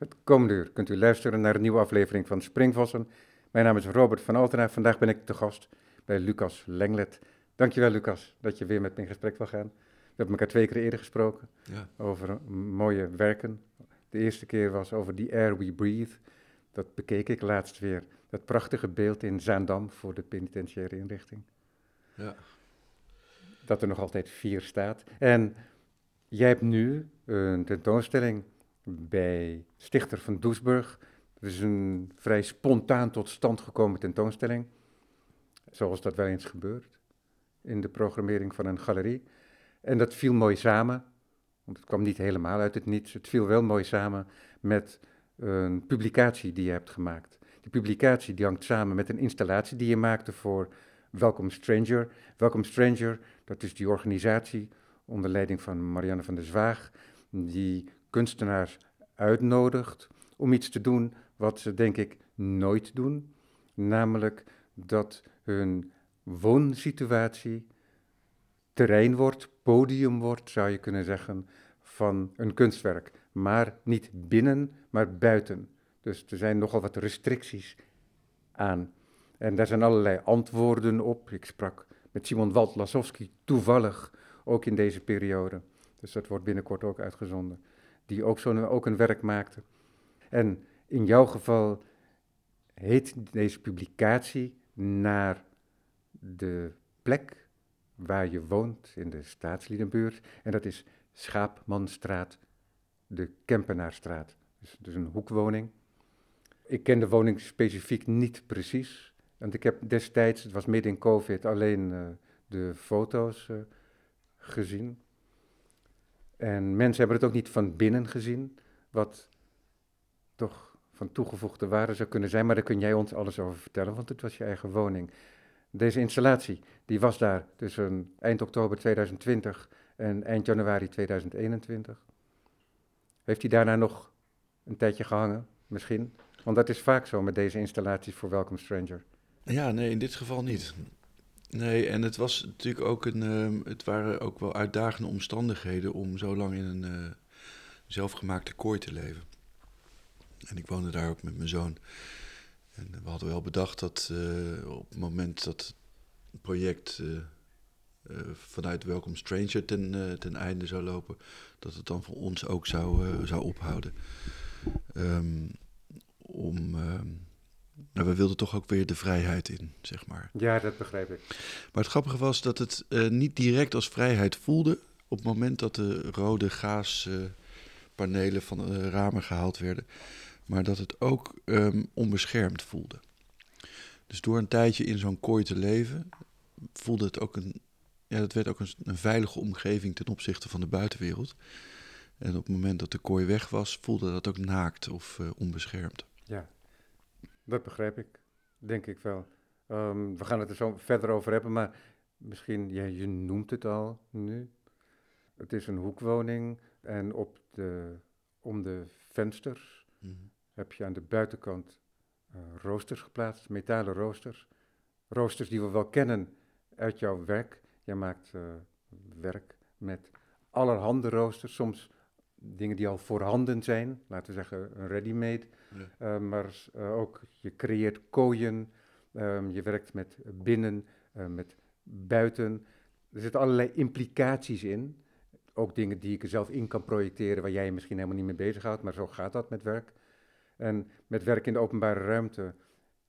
Het komende uur kunt u luisteren naar een nieuwe aflevering van Springvossen. Mijn naam is Robert van Altena. Vandaag ben ik te gast bij Lucas Lenglet. Dankjewel Lucas dat je weer met me in gesprek wil gaan. We hebben elkaar twee keer eerder gesproken Ja. over mooie werken. De eerste keer was over The Air We Breathe. Dat bekeek ik laatst weer. Dat prachtige beeld in Zaandam voor de penitentiaire inrichting. Ja. Dat er nog altijd vier staat. En jij hebt nu een tentoonstelling bij Stichter van Doesburg. Het is een vrij spontaan tot stand gekomen tentoonstelling. Zoals dat wel eens gebeurt in de programmering van een galerie. En dat viel mooi samen, want het kwam niet helemaal uit het niets. Het viel wel mooi samen met een publicatie die je hebt gemaakt. Die publicatie die hangt samen met een installatie die je maakte voor Welcome Stranger. Welcome Stranger, dat is die organisatie onder leiding van Marianne van der Zwaag, die kunstenaars uitnodigt om iets te doen wat ze denk ik nooit doen, namelijk dat hun woonsituatie terrein wordt, podium wordt, zou je kunnen zeggen, van een kunstwerk. Maar niet binnen, maar buiten. Dus er zijn nogal wat restricties aan. En daar zijn allerlei antwoorden op. Ik sprak met Simon Walt toevallig ook in deze periode. Dus dat wordt binnenkort ook uitgezonden. Die ook, zo'n, ook een werk maakte. En in jouw geval heet deze publicatie naar de plek waar je woont in de Staatsliedenbuurt. En dat is Schaapmanstraat, de Kempenaarstraat. Dus, dus een hoekwoning. Ik ken de woning specifiek niet precies. Want ik heb destijds, het was midden in COVID, alleen uh, de foto's uh, gezien. En mensen hebben het ook niet van binnen gezien, wat toch van toegevoegde waarde zou kunnen zijn. Maar daar kun jij ons alles over vertellen, want het was je eigen woning. Deze installatie, die was daar tussen eind oktober 2020 en eind januari 2021. Heeft hij daarna nog een tijdje gehangen, misschien? Want dat is vaak zo met deze installaties voor Welcome Stranger. Ja, nee, in dit geval niet. Nee, en het was natuurlijk ook een. Uh, het waren ook wel uitdagende omstandigheden om zo lang in een uh, zelfgemaakte kooi te leven. En ik woonde daar ook met mijn zoon. En we hadden wel bedacht dat uh, op het moment dat het project vanuit Welcome Stranger ten, ten einde zou lopen, dat het dan voor ons ook zou, zou ophouden. Um, om. Nou, we wilden toch ook weer de vrijheid in, zeg maar. Ja, dat begrijp ik. Maar het grappige was dat het uh, niet direct als vrijheid voelde op het moment dat de rode gaaspanelen van de ramen gehaald werden, maar dat het ook um, onbeschermd voelde. Dus door een tijdje in zo'n kooi te leven, voelde het ook een, ja, dat werd ook een, een veilige omgeving ten opzichte van de buitenwereld. En op het moment dat de kooi weg was, voelde dat ook naakt of uh, onbeschermd. Dat begrijp ik, denk ik wel. Um, we gaan het er zo verder over hebben, maar misschien, ja, je noemt het al nu. Het is een hoekwoning en op de, om de vensters mm -hmm. heb je aan de buitenkant uh, roosters geplaatst, metalen roosters. Roosters die we wel kennen uit jouw werk. Jij maakt uh, werk met allerhande roosters, soms dingen die al voorhanden zijn, laten we zeggen een ready-made. Uh, maar uh, ook je creëert kooien, um, je werkt met binnen, uh, met buiten. Er zitten allerlei implicaties in. Ook dingen die ik er zelf in kan projecteren, waar jij je misschien helemaal niet mee bezighoudt, maar zo gaat dat met werk. En met werk in de openbare ruimte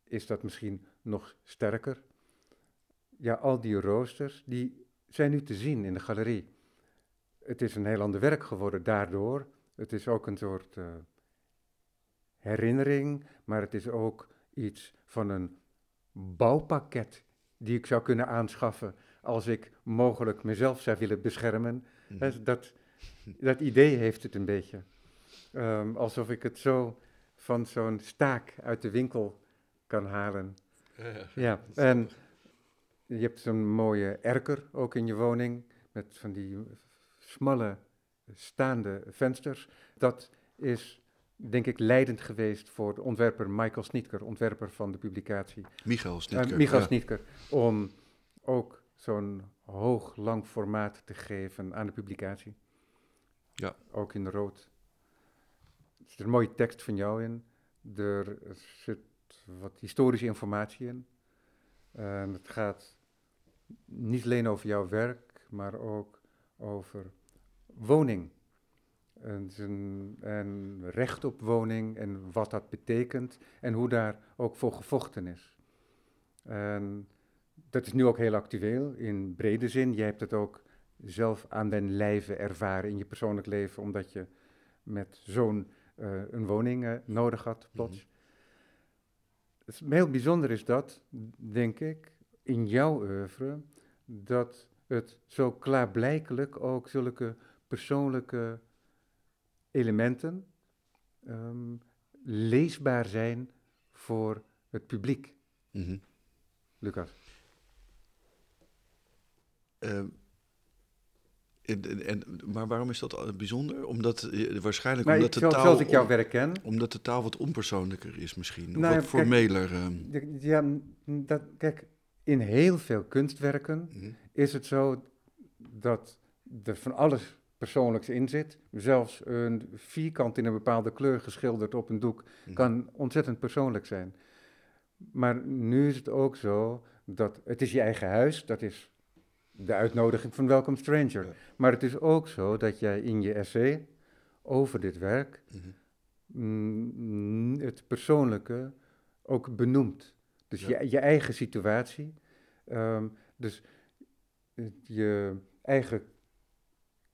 is dat misschien nog sterker. Ja, al die roosters, die zijn nu te zien in de galerie het is een heel ander werk geworden daardoor. Het is ook een soort uh, herinnering, maar het is ook iets van een bouwpakket die ik zou kunnen aanschaffen als ik mogelijk mezelf zou willen beschermen. Mm. Dat, dat, idee heeft het een beetje. Um, alsof ik het zo van zo'n staak uit de winkel kan halen. Ja, ja. en je hebt zo'n mooie erker ook in je woning met van die smalle staande vensters. Dat is denk ik leidend geweest voor de ontwerper Michael Snietker, ontwerper van de publicatie. Michael Snietker. Uh, Michael ja. Om ook zo'n hoog, lang formaat te geven aan de publicatie. Ja. Ook in rood. er zit een mooie tekst van jou in. Er zit wat historische informatie in. En het gaat niet alleen over jouw werk, maar ook over woning. En, recht op woning en wat dat betekent en hoe daar ook voor gevochten is. En dat is nu ook heel actueel in brede zin. Jij hebt het ook zelf aan den lijve ervaren in je persoonlijk leven, omdat je met zo'n uh, een woning uh, nodig had, plots. Mm Heel bijzonder is dat, denk ik, in jouw oeuvre, dat het zo klaarblijkelijk ook zulke persoonlijke elementen um, leesbaar zijn voor het publiek. Mm -hmm. Lucas. Uh, en, en, maar waarom is dat bijzonder? Omdat uh, waarschijnlijk nou, omdat de taal. Zoals ik jou werk ken. Omdat de taal wat onpersoonlijker is, misschien. Nou, wat formeler. Uh. Ja, dat, kijk, in heel veel kunstwerken mm -hmm. is het zo dat er van alles persoonlijks in zit. Zelfs een vierkant in een bepaalde kleur geschilderd op een doek mm. kan ontzettend persoonlijk zijn. Maar nu is het ook zo dat het is je eigen huis, dat is de uitnodiging van Welcome Stranger. Maar het is ook zo dat jij in je essay over dit werk mm, het persoonlijke ook benoemt. Dus je, je eigen situatie. Um, dus je eigen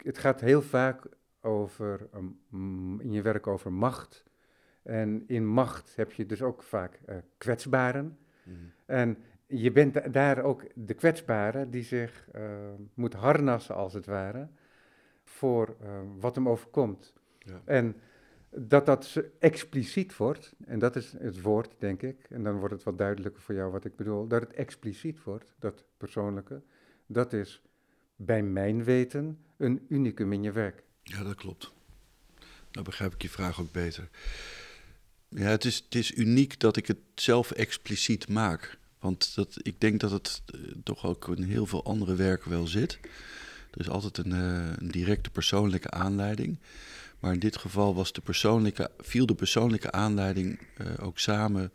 het gaat heel vaak over, um, in je werk over macht. En in macht heb je dus ook vaak uh, kwetsbaren. Mm. En je bent daar ook de kwetsbare die zich uh, moet harnassen, als het ware, voor uh, wat hem overkomt. Ja. En dat dat expliciet wordt, en dat is het woord, denk ik, en dan wordt het wat duidelijker voor jou wat ik bedoel, dat het expliciet wordt, dat persoonlijke, dat is bij mijn weten een unicum in je werk. Ja, dat klopt. Nou begrijp ik je vraag ook beter. Ja, het is, het is uniek dat ik het zelf expliciet maak. Want dat, ik denk dat het uh, toch ook in heel veel andere werken wel zit. Er is altijd een, uh, een, directe persoonlijke aanleiding. Maar in dit geval was de persoonlijke, viel de persoonlijke aanleiding uh, ook samen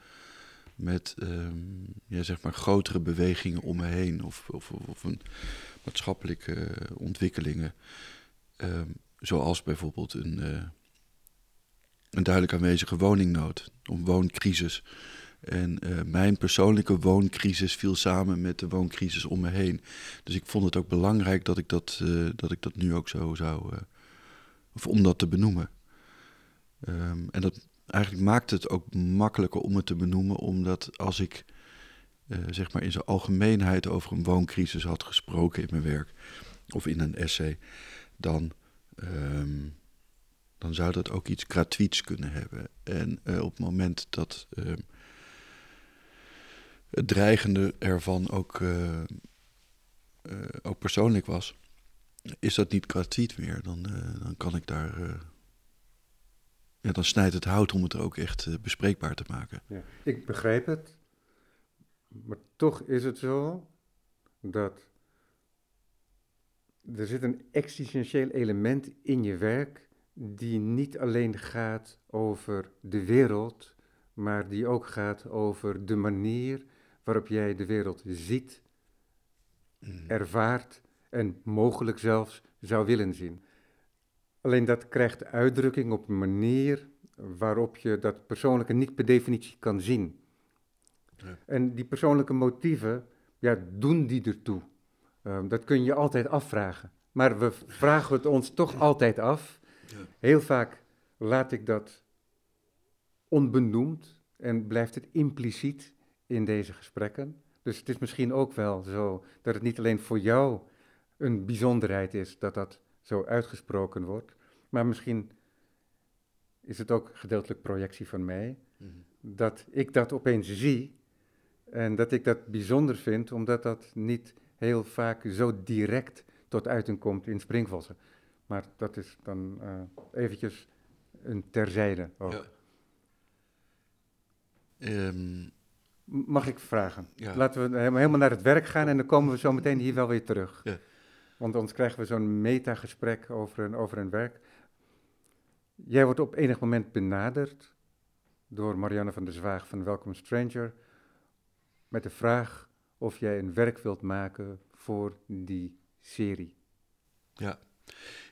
met ehm, ja, zeg maar grotere bewegingen om me heen. Of, of, of een maatschappelijke ontwikkelingen. Ehm, zoals bijvoorbeeld een, uh, een duidelijk aanwezige woningnood, een wooncrisis. En uh, mijn persoonlijke wooncrisis viel samen met de wooncrisis om me heen. Dus ik vond het ook belangrijk dat ik dat, uh, dat, ik dat nu ook zo zou. of om dat te benoemen. Um, en dat eigenlijk maakt het ook makkelijker om het te benoemen, omdat als ik uh, zeg maar in zijn algemeenheid over een wooncrisis had gesproken in mijn werk of in een essay, dan, um, dan zou dat ook iets gratuits kunnen hebben. En uh, op het moment dat um, het dreigende ervan ook, uh, ook persoonlijk was, is dat niet gratuit meer. Dan, dan kan ik daar. Ja, dan snijdt het hout om het ook echt bespreekbaar te maken. Ja, ik begrijp het. Maar toch is het zo dat er zit een existentieel element in je werk die niet alleen gaat over de wereld, maar die ook gaat over de manier waarop jij de wereld ziet, mm. ervaart en mogelijk zelfs zou willen zien. Alleen dat krijgt uitdrukking op een manier waarop je dat persoonlijke niet per definitie kan zien. En die persoonlijke motieven, ja, doen die ertoe? Um, dat kun je altijd afvragen. Maar we vragen het ons toch altijd af. Ja. Heel vaak laat ik dat onbenoemd en blijft het impliciet in deze gesprekken. Dus het is misschien ook wel zo dat het niet alleen voor jou een bijzonderheid is dat dat zo uitgesproken wordt, maar misschien is het ook gedeeltelijk projectie van mij, mm -hmm. dat ik dat opeens zie en dat ik dat bijzonder vind, omdat dat niet heel vaak zo direct tot uiting komt in springvossen. Maar dat is dan uh, eventjes een terzijde ook. Ja. Um, Mag ik vragen? Ja. Laten we helemaal naar het werk gaan en dan komen we zo meteen hier wel weer terug. Ja. Want anders krijgen we zo'n metagesprek over een, over een werk. Jij wordt op enig moment benaderd door Marianne van der Zwaag van Welcome Stranger met de vraag of jij een werk wilt maken voor die serie. Ja.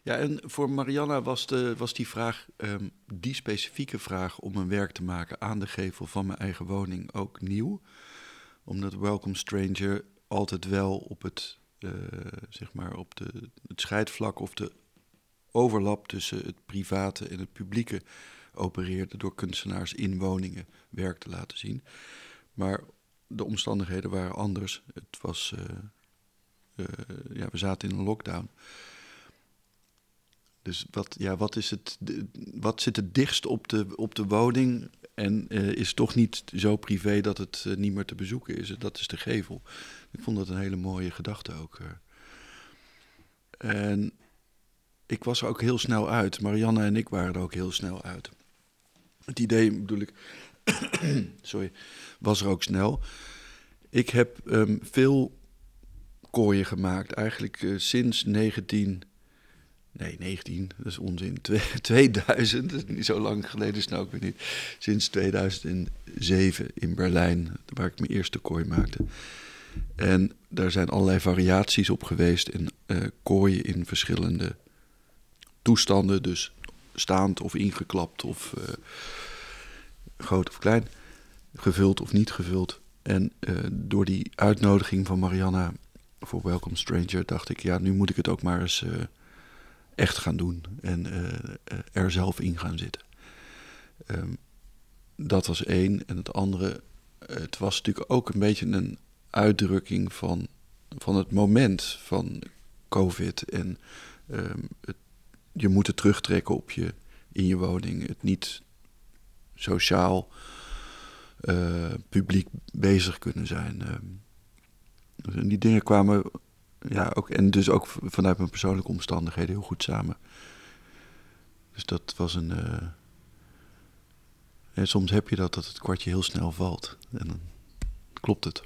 Ja, en voor Marianne was, de, was die vraag, ehm, die specifieke vraag om een werk te maken aan de gevel van mijn eigen woning ook nieuw. Omdat Welcome Stranger altijd wel op het, uh, zeg maar, op de, het scheidvlak of de overlap tussen het private en het publieke opereerde door kunstenaars in woningen werk te laten zien. Maar de omstandigheden waren anders. Het was, uh, uh, ja, we zaten in een lockdown. Dus wat, ja, wat, is het, wat zit het dichtst op de, op de woning en uh, is toch niet zo privé dat het uh, niet meer te bezoeken is? Dat is de gevel. Ik vond dat een hele mooie gedachte ook. Uh. En ik was er ook heel snel uit. Marianne en ik waren er ook heel snel uit. Het idee, bedoel ik, sorry, was er ook snel. Ik heb um, veel kooien gemaakt, eigenlijk sinds 19 Nee, 19, dat is onzin. 2000, dat is niet zo lang geleden, nou ook weer niet. Sinds 2007 in Berlijn, waar ik mijn eerste kooi maakte. En daar zijn allerlei variaties op geweest. En uh, kooien in verschillende toestanden. Dus staand of ingeklapt of uh, groot of klein. Gevuld of niet gevuld. En uh, door die uitnodiging van Marianna voor Welcome Stranger dacht ik... ja, nu moet ik het ook maar eens echt gaan doen en uh, er zelf in gaan zitten. Um, dat was één. En het andere, het was natuurlijk ook een beetje een uitdrukking van, van het moment van COVID. En het, je moet het terugtrekken op je, in je woning. Het niet sociaal uh, publiek bezig kunnen zijn. Um, en die dingen kwamen ja, ook, en dus ook vanuit mijn persoonlijke omstandigheden heel goed samen. Dus dat was een. Uh, en soms heb je dat, dat het kwartje heel snel valt. En dan klopt het.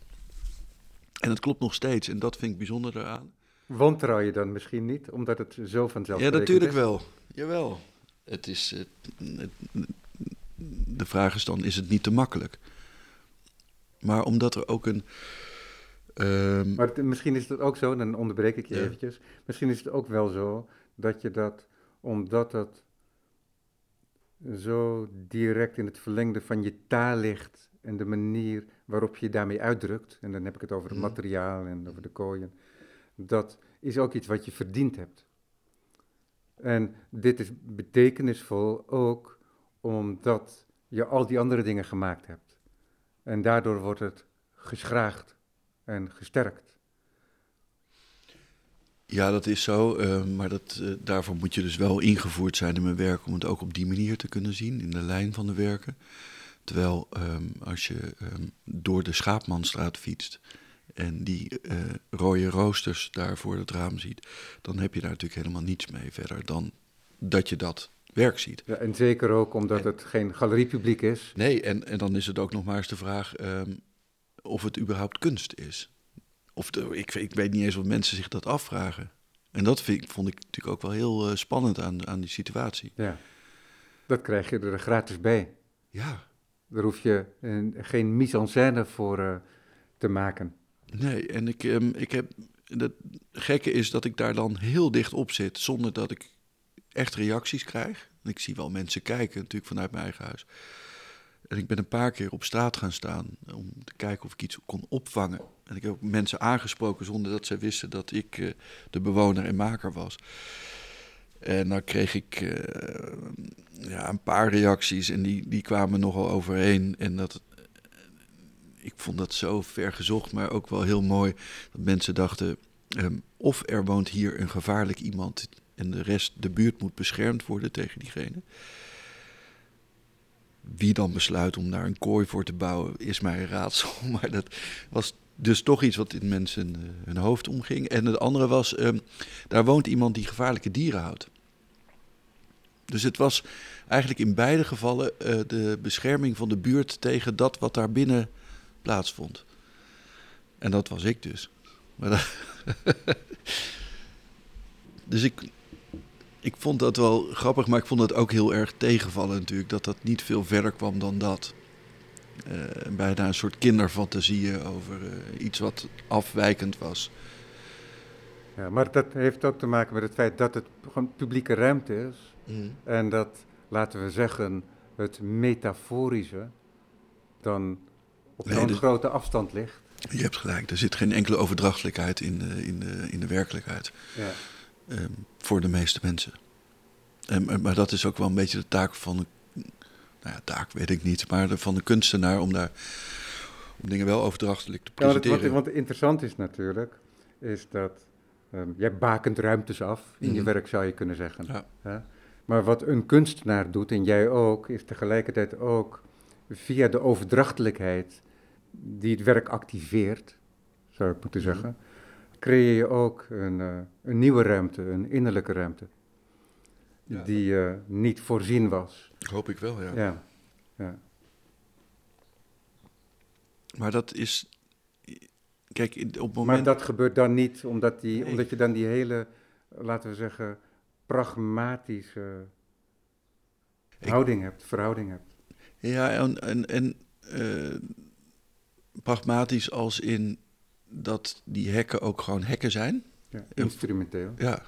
En het klopt nog steeds. En dat vind ik bijzonder eraan. Wantrouw je dan misschien niet, omdat het zo vanzelf Ja, natuurlijk wel. Jawel. Het is, het, het, de vraag is dan, is het niet te makkelijk? Maar omdat er ook een Um, maar het, misschien is het ook zo, dan onderbreek ik je ja. eventjes. Misschien is het ook wel zo dat je dat, omdat dat zo direct in het verlengde van je taal ligt en de manier waarop je daarmee uitdrukt, en dan heb ik het over het Mhm. materiaal en over de kooien, dat is ook iets wat je verdiend hebt. En dit is betekenisvol ook omdat je al die andere dingen gemaakt hebt. En daardoor wordt het geschraagd en gesterkt. Ja, dat is zo. Uh, maar dat, uh, daarvoor moet je dus wel ingevoerd zijn in mijn werk om het ook op die manier te kunnen zien, in de lijn van de werken. Terwijl um, als je um, door de Schaapmanstraat fietst en die uh, rode roosters daar voor het raam ziet, dan heb je daar natuurlijk helemaal niets mee verder dan dat je dat werk ziet. Ja, en zeker ook omdat en, het geen galeriepubliek is. Nee, en, en dan is het ook nog maar eens de vraag um, of het überhaupt kunst is. Of de, ik, ik, weet niet eens of mensen zich dat afvragen. En dat vind, vond ik natuurlijk ook wel heel uh, spannend aan, aan die situatie. Ja, dat krijg je er gratis bij. Ja. Daar hoef je uh, geen mise-en-scène voor uh, te maken. Nee, en ik, um, ik heb... Het gekke is dat ik daar dan heel dicht op zit, zonder dat ik echt reacties krijg. Ik zie wel mensen kijken, natuurlijk vanuit mijn eigen huis. En ik ben een paar keer op straat gaan staan om te kijken of ik iets kon opvangen. En ik heb ook mensen aangesproken zonder dat zij wisten dat ik uh, de bewoner en maker was. En dan kreeg ik uh, ja, een paar reacties en die, die kwamen nogal overeen. En dat, ik vond dat zo ver gezocht, maar ook wel heel mooi. Dat mensen dachten, um, of er woont hier een gevaarlijk iemand en de rest, de buurt moet beschermd worden tegen diegene. Wie dan besluit om daar een kooi voor te bouwen, is mij een raadsel. Maar dat was dus toch iets wat in mensen uh, hun hoofd omging. En het andere was, um, daar woont iemand die gevaarlijke dieren houdt. Dus het was eigenlijk in beide gevallen uh, de bescherming van de buurt tegen dat wat daar binnen plaatsvond. En dat was ik dus. Maar dus ik, ik vond dat wel grappig, maar ik vond dat ook heel erg tegenvallen natuurlijk. Dat dat niet veel verder kwam dan dat. Uh, bijna een soort kinderfantasieën over uh, iets wat afwijkend was. Ja, maar dat heeft ook te maken met het feit dat het gewoon publieke ruimte is. Mm. En dat, laten we zeggen, het metaforische dan op nee, dus, grote afstand ligt. Je hebt gelijk, er zit geen enkele overdrachtelijkheid in de, in de, in de werkelijkheid. Ja. Um, voor de meeste mensen. En, maar dat is ook wel een beetje de taak van de, nou ja, taak weet ik niet, maar de, van de kunstenaar om daar om dingen wel overdrachtelijk te presenteren. Ja, wat, wat, interessant is natuurlijk, is dat um, jij bakent ruimtes af in je mhm. werk, zou je kunnen zeggen. Ja. Maar wat een kunstenaar doet, en jij ook, is tegelijkertijd ook via de overdrachtelijkheid die het werk activeert, zou ik moeten mhm. zeggen, creëer je ook een, uh, een nieuwe ruimte, een innerlijke ruimte, die uh, niet voorzien was. Hoop ik wel, ja. ja. ja. Maar dat is. Kijk, op het moment. Maar dat gebeurt dan niet omdat, die, omdat je dan die hele, laten we zeggen, pragmatische houding hebt, verhouding hebt. Ja, en, en, en uh, pragmatisch als in dat die hekken ook gewoon hekken zijn. Ja, instrumenteel. Ja.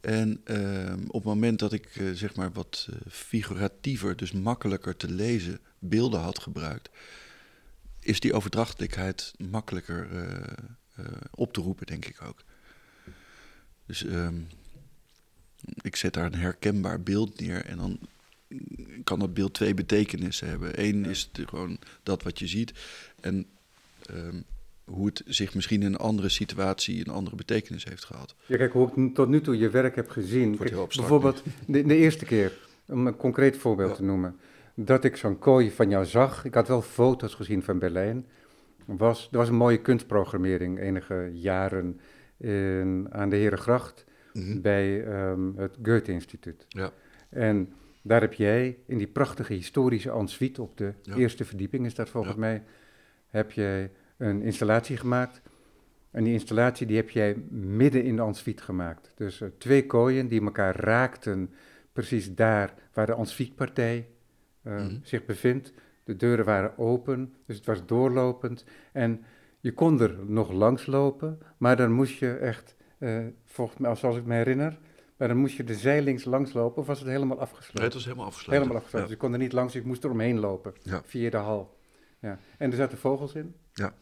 En uh, op het moment dat ik uh, zeg maar wat uh, figuratiever, dus makkelijker te lezen, beelden had gebruikt, is die overdrachtelijkheid makkelijker op te roepen, denk ik ook. Dus um, ik zet daar een herkenbaar beeld neer en dan kan dat beeld twee betekenissen hebben. Eén is de, gewoon dat wat je ziet en um, hoe het zich misschien in een andere situatie een andere betekenis heeft gehad. Ja, kijk, hoe ik tot nu toe je werk heb gezien. bijvoorbeeld de, de, eerste keer, om een concreet voorbeeld te noemen, dat ik zo'n kooi van jou zag. Ik had wel foto's gezien van Berlijn. Was, er was een mooie kunstprogrammering enige jaren in, aan de Herengracht mm bij um, het Goethe-instituut. Ja. En daar heb jij in die prachtige historische ensuite op de eerste verdieping, is dat volgens mij, heb jij een installatie gemaakt. En die installatie die heb jij midden in de ensuite gemaakt. Dus uh, twee kooien die elkaar raakten, precies daar waar de ensuitepartij uh, mm zich bevindt. De deuren waren open, dus het was doorlopend. En je kon er nog langs lopen, maar dan moest je echt, uh, volgens mij, zoals ik me herinner, maar dan moest je de zijlings langslopen of was het helemaal afgesloten? Nee, het was helemaal afgesloten. Helemaal afgesloten, dus je kon er niet langs, ik moest er omheen lopen, ja. via de hal. Ja. En er zaten vogels in. Ja.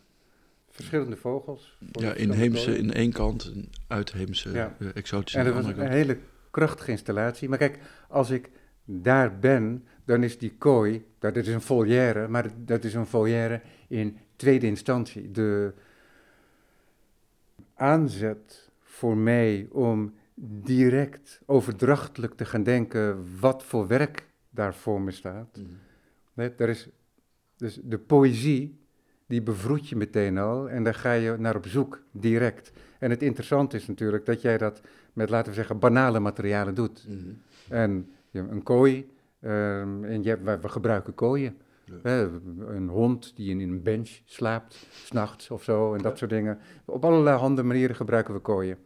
Verschillende vogels. Ja, inheemse in één kant en uitheemse ja. uh, exotische En dat was een hele krachtige installatie. Maar kijk, als ik daar ben, dan is die kooi, dat is een volière, maar dat is een volière in tweede instantie. De aanzet voor mij om direct overdrachtelijk te gaan denken wat voor werk daar voor me staat. Mm. Nee, daar is, dus de poëzie die bevroed je meteen al en daar ga je naar op zoek, direct. En het interessante is natuurlijk dat jij dat met, laten we zeggen, banale materialen doet. Mhm. En een kooi, um, en je, we, we gebruiken kooien. een hond die in een bench slaapt, s'nachts of zo, en dat soort dingen. Op allerlei handen manieren gebruiken we kooien.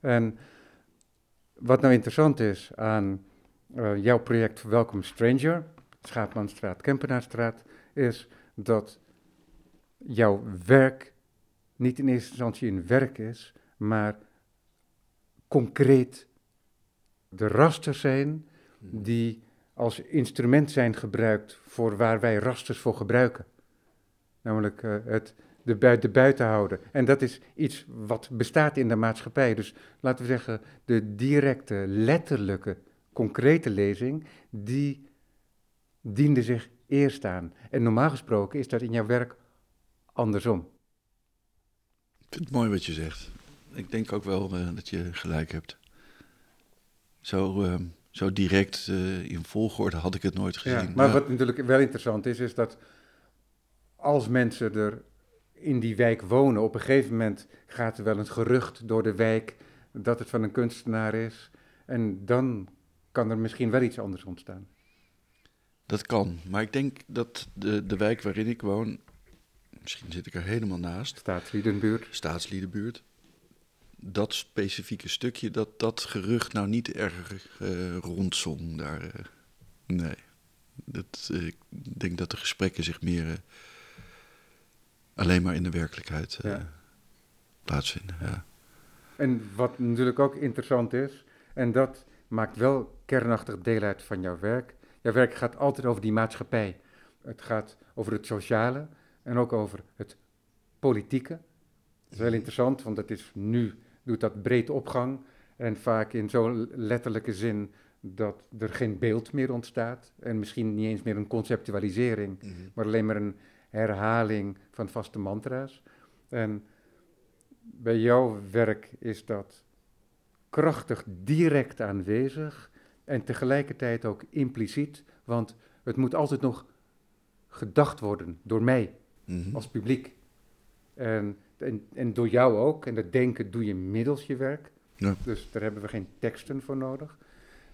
En wat nou interessant is aan uh, jouw project Welcome Stranger, Schaapmanstraat, Kempenaarstraat, is dat jouw werk niet in eerste instantie een werk is, maar concreet de rasters zijn die als instrument zijn gebruikt voor waar wij rasters voor gebruiken. Namelijk uh, het de, bui buiten houden. En dat is iets wat bestaat in de maatschappij. Dus laten we zeggen, de directe, letterlijke, concrete lezing, die diende zich eerst aan. En normaal gesproken is dat in jouw werk andersom. Ik vind het mooi wat je zegt. Ik denk ook wel uh, dat je gelijk hebt. Zo, uh, zo direct uh, in volgorde had ik het nooit gezien. Ja, maar wat natuurlijk wel interessant is, is dat als mensen er in die wijk wonen, op een gegeven moment gaat er wel een gerucht door de wijk dat het van een kunstenaar is. En dan kan er misschien wel iets anders ontstaan. Dat kan, maar ik denk dat de, de wijk waarin ik woon misschien zit ik er helemaal naast. Staatsliedenbuurt. Staatsliedenbuurt. dat specifieke stukje, dat dat gerucht nou niet erg uh, rondzong daar. Uh, nee. Dat, uh, ik denk dat de gesprekken zich meer alleen maar in de werkelijkheid ja. plaatsvinden. Ja. En wat natuurlijk ook interessant is, en dat maakt wel kernachtig deel uit van jouw werk. Jouw werk gaat altijd over die maatschappij. Het gaat over het sociale en ook over het politieke. Dat is heel interessant, want het is nu doet dat breed opgang en vaak in zo'n letterlijke zin dat er geen beeld meer ontstaat en misschien niet eens meer een conceptualisering, mhm. maar alleen maar een herhaling van vaste mantra's. En bij jouw werk is dat krachtig direct aanwezig en tegelijkertijd ook impliciet, want het moet altijd nog gedacht worden door mij mhm. als publiek. En, en, en, door jou ook, en dat denken doe je middels je werk. Ja. Dus daar hebben we geen teksten voor nodig.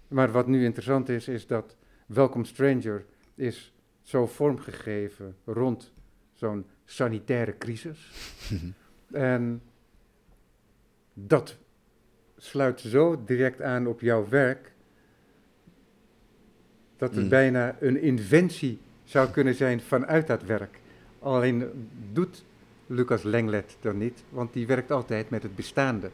Maar wat nu interessant is, is dat Welcome Stranger is zo vormgegeven rond zo'n sanitaire crisis. Mhm. En dat sluit zo direct aan op jouw werk, dat het mm. bijna een inventie zou kunnen zijn vanuit dat werk. Alleen doet Lucas Lenglet dat niet, want die werkt altijd met het bestaande.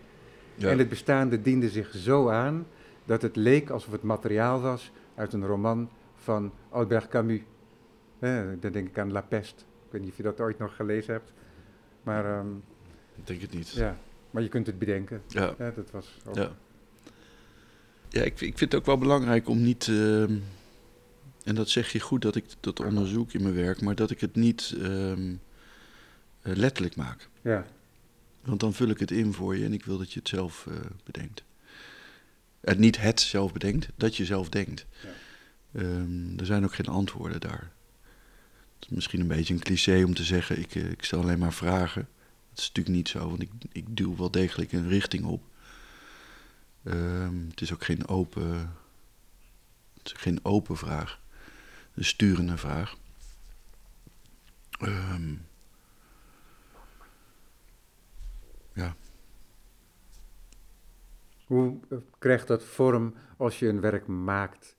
En het bestaande diende zich zo aan dat het leek alsof het materiaal was uit een roman van Albert Camus. Eh, dan denk ik aan La Peste. Ik weet niet of je dat ooit nog gelezen hebt. Maar, um, ik denk het niet. Ja, maar je kunt het bedenken. Ja. ja dat was ook... Ja, ja ik, ik vind het ook wel belangrijk om niet... Uh, en dat zeg je goed dat ik dat onderzoek in mijn werk... maar dat ik het niet uh, letterlijk maak. Ja. Want dan vul ik het in voor je en ik wil dat je het zelf uh, bedenkt. En niet het zelf bedenkt, dat je zelf denkt. Ja. Um, er zijn ook geen antwoorden daar. Het is misschien een beetje een cliché om te zeggen, ik, ik stel alleen maar vragen. Dat is natuurlijk niet zo, want ik, ik duw wel degelijk een richting op. Um, het is ook geen open, het is geen open vraag, een sturende vraag. Um, ja. Hoe krijgt dat vorm als je een werk maakt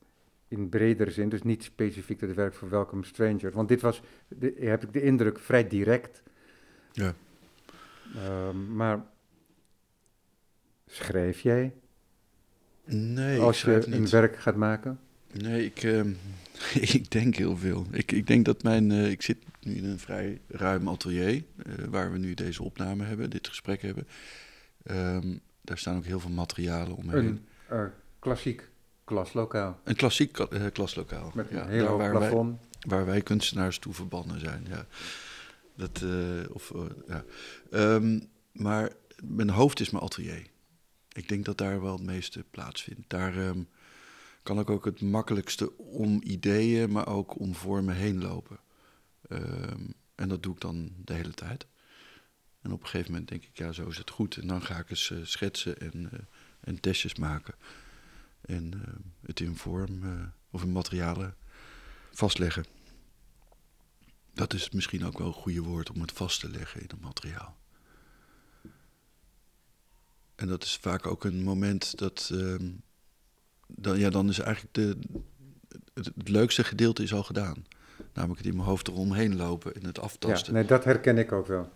in bredere zin, dus niet specifiek het werk voor Welcome Stranger? Want dit was, heb ik de indruk, vrij direct. Ja. Ehm, maar schrijf jij? Nee, Als je een werk gaat maken? Nee, ik, uh, ik denk heel veel. Ik, ik denk dat mijn. Uh, ik zit nu in een vrij ruim atelier. Uh, waar we nu deze opname hebben, dit gesprek hebben. Um, daar staan ook heel veel materialen omheen. Een klassiek klaslokaal. Een klassiek klaslokaal. Met een heel hoog plafond. Wij, waar wij kunstenaars toe verbannen zijn, ja. Dat, of, ja. Um, maar mijn hoofd is mijn atelier. Ik denk dat daar wel het meeste plaatsvindt. Daar um, kan ik ook het makkelijkste om ideeën, maar ook om vormen heen lopen. Um, en dat doe ik dan de hele tijd. En op een gegeven moment denk ik, ja, zo is het goed. En dan ga ik eens uh, schetsen en, en testjes maken. En het in vorm of in materialen vastleggen. Dat is misschien ook wel een goede woord om het vast te leggen in het materiaal. En dat is vaak ook een moment dat. Uh, dan, ja, dan is eigenlijk de, het, leukste gedeelte is al gedaan. Namelijk het in mijn hoofd eromheen lopen en het aftasten. Ja, nee, dat herken ik ook wel.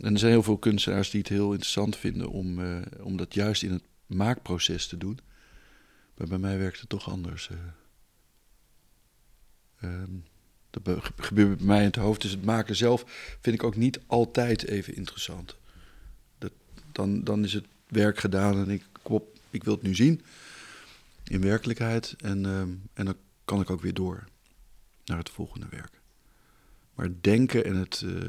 En er zijn heel veel kunstenaars die het heel interessant vinden om, uh, om dat juist in het maakproces te doen. Maar bij mij werkt het toch anders. Uh, dat gebeurt bij mij in het hoofd. Dus het maken zelf vind ik ook niet altijd even interessant. Dat, dan, dan is het werk gedaan en ik, op, ik wil het nu zien in werkelijkheid. En, ehm, en dan kan ik ook weer door naar het volgende werk. Maar denken en het, uh,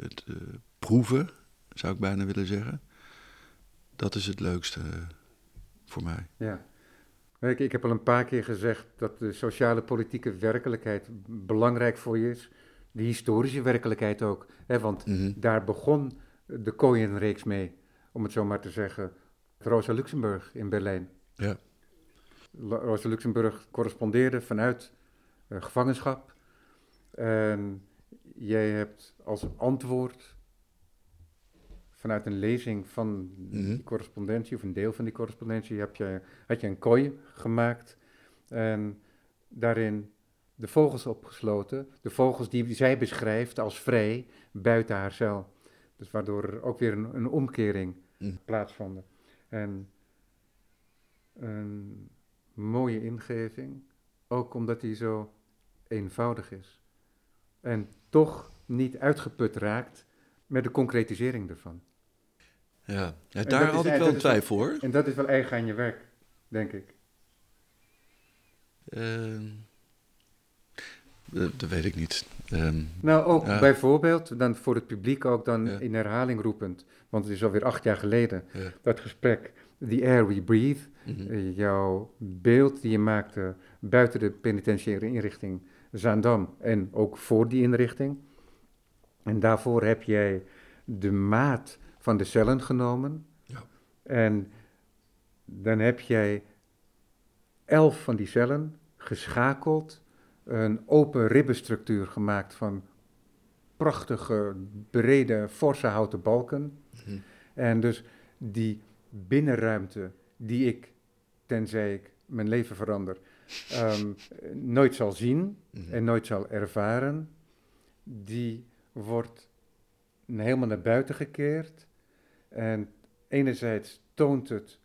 het uh, proeven, zou ik bijna willen zeggen, dat is het leukste voor mij. Ja. Ik, ik heb al een paar keer gezegd dat de sociale politieke werkelijkheid belangrijk voor je is. De historische werkelijkheid ook. Hè, want mhm. daar begon de Koyenreeks mee, om het zo maar te zeggen. Rosa Luxemburg in Berlijn. Ja. Rosa Luxemburg correspondeerde vanuit uh, gevangenschap. En jij hebt als antwoord vanuit een lezing van Mhm. die correspondentie, of een deel van die correspondentie, heb je, had je een kooi gemaakt. En daarin de vogels opgesloten. De vogels die zij beschrijft als vrij buiten haar cel. Dus waardoor er ook weer een, een omkering Mhm. plaatsvond. En een mooie ingeving, ook omdat hij zo eenvoudig is. En toch niet uitgeput raakt met de concretisering ervan. Ja, daar is had ik wel een twijfel hoor. En dat is wel eigen aan je werk, denk ik. Ehm, dat, dat weet ik niet. Ehm, Nou, ook Ja. bijvoorbeeld, dan voor het publiek ook dan Ja. in herhaling roepend, want het is alweer acht jaar geleden, dat gesprek, The Air We Breathe, Mhm. eh, jouw beeld die je maakte buiten de penitentiaire inrichting Zaandam en ook voor die inrichting. En daarvoor heb jij de maat van de cellen genomen. Ja. En dan heb jij elf van die cellen geschakeld, een open ribbenstructuur gemaakt van prachtige, brede, forse houten balken. Mhm. En dus die binnenruimte die ik, tenzij ik mijn leven verander, ehm, nooit zal zien Mhm. en nooit zal ervaren, die wordt helemaal naar buiten gekeerd. En enerzijds toont het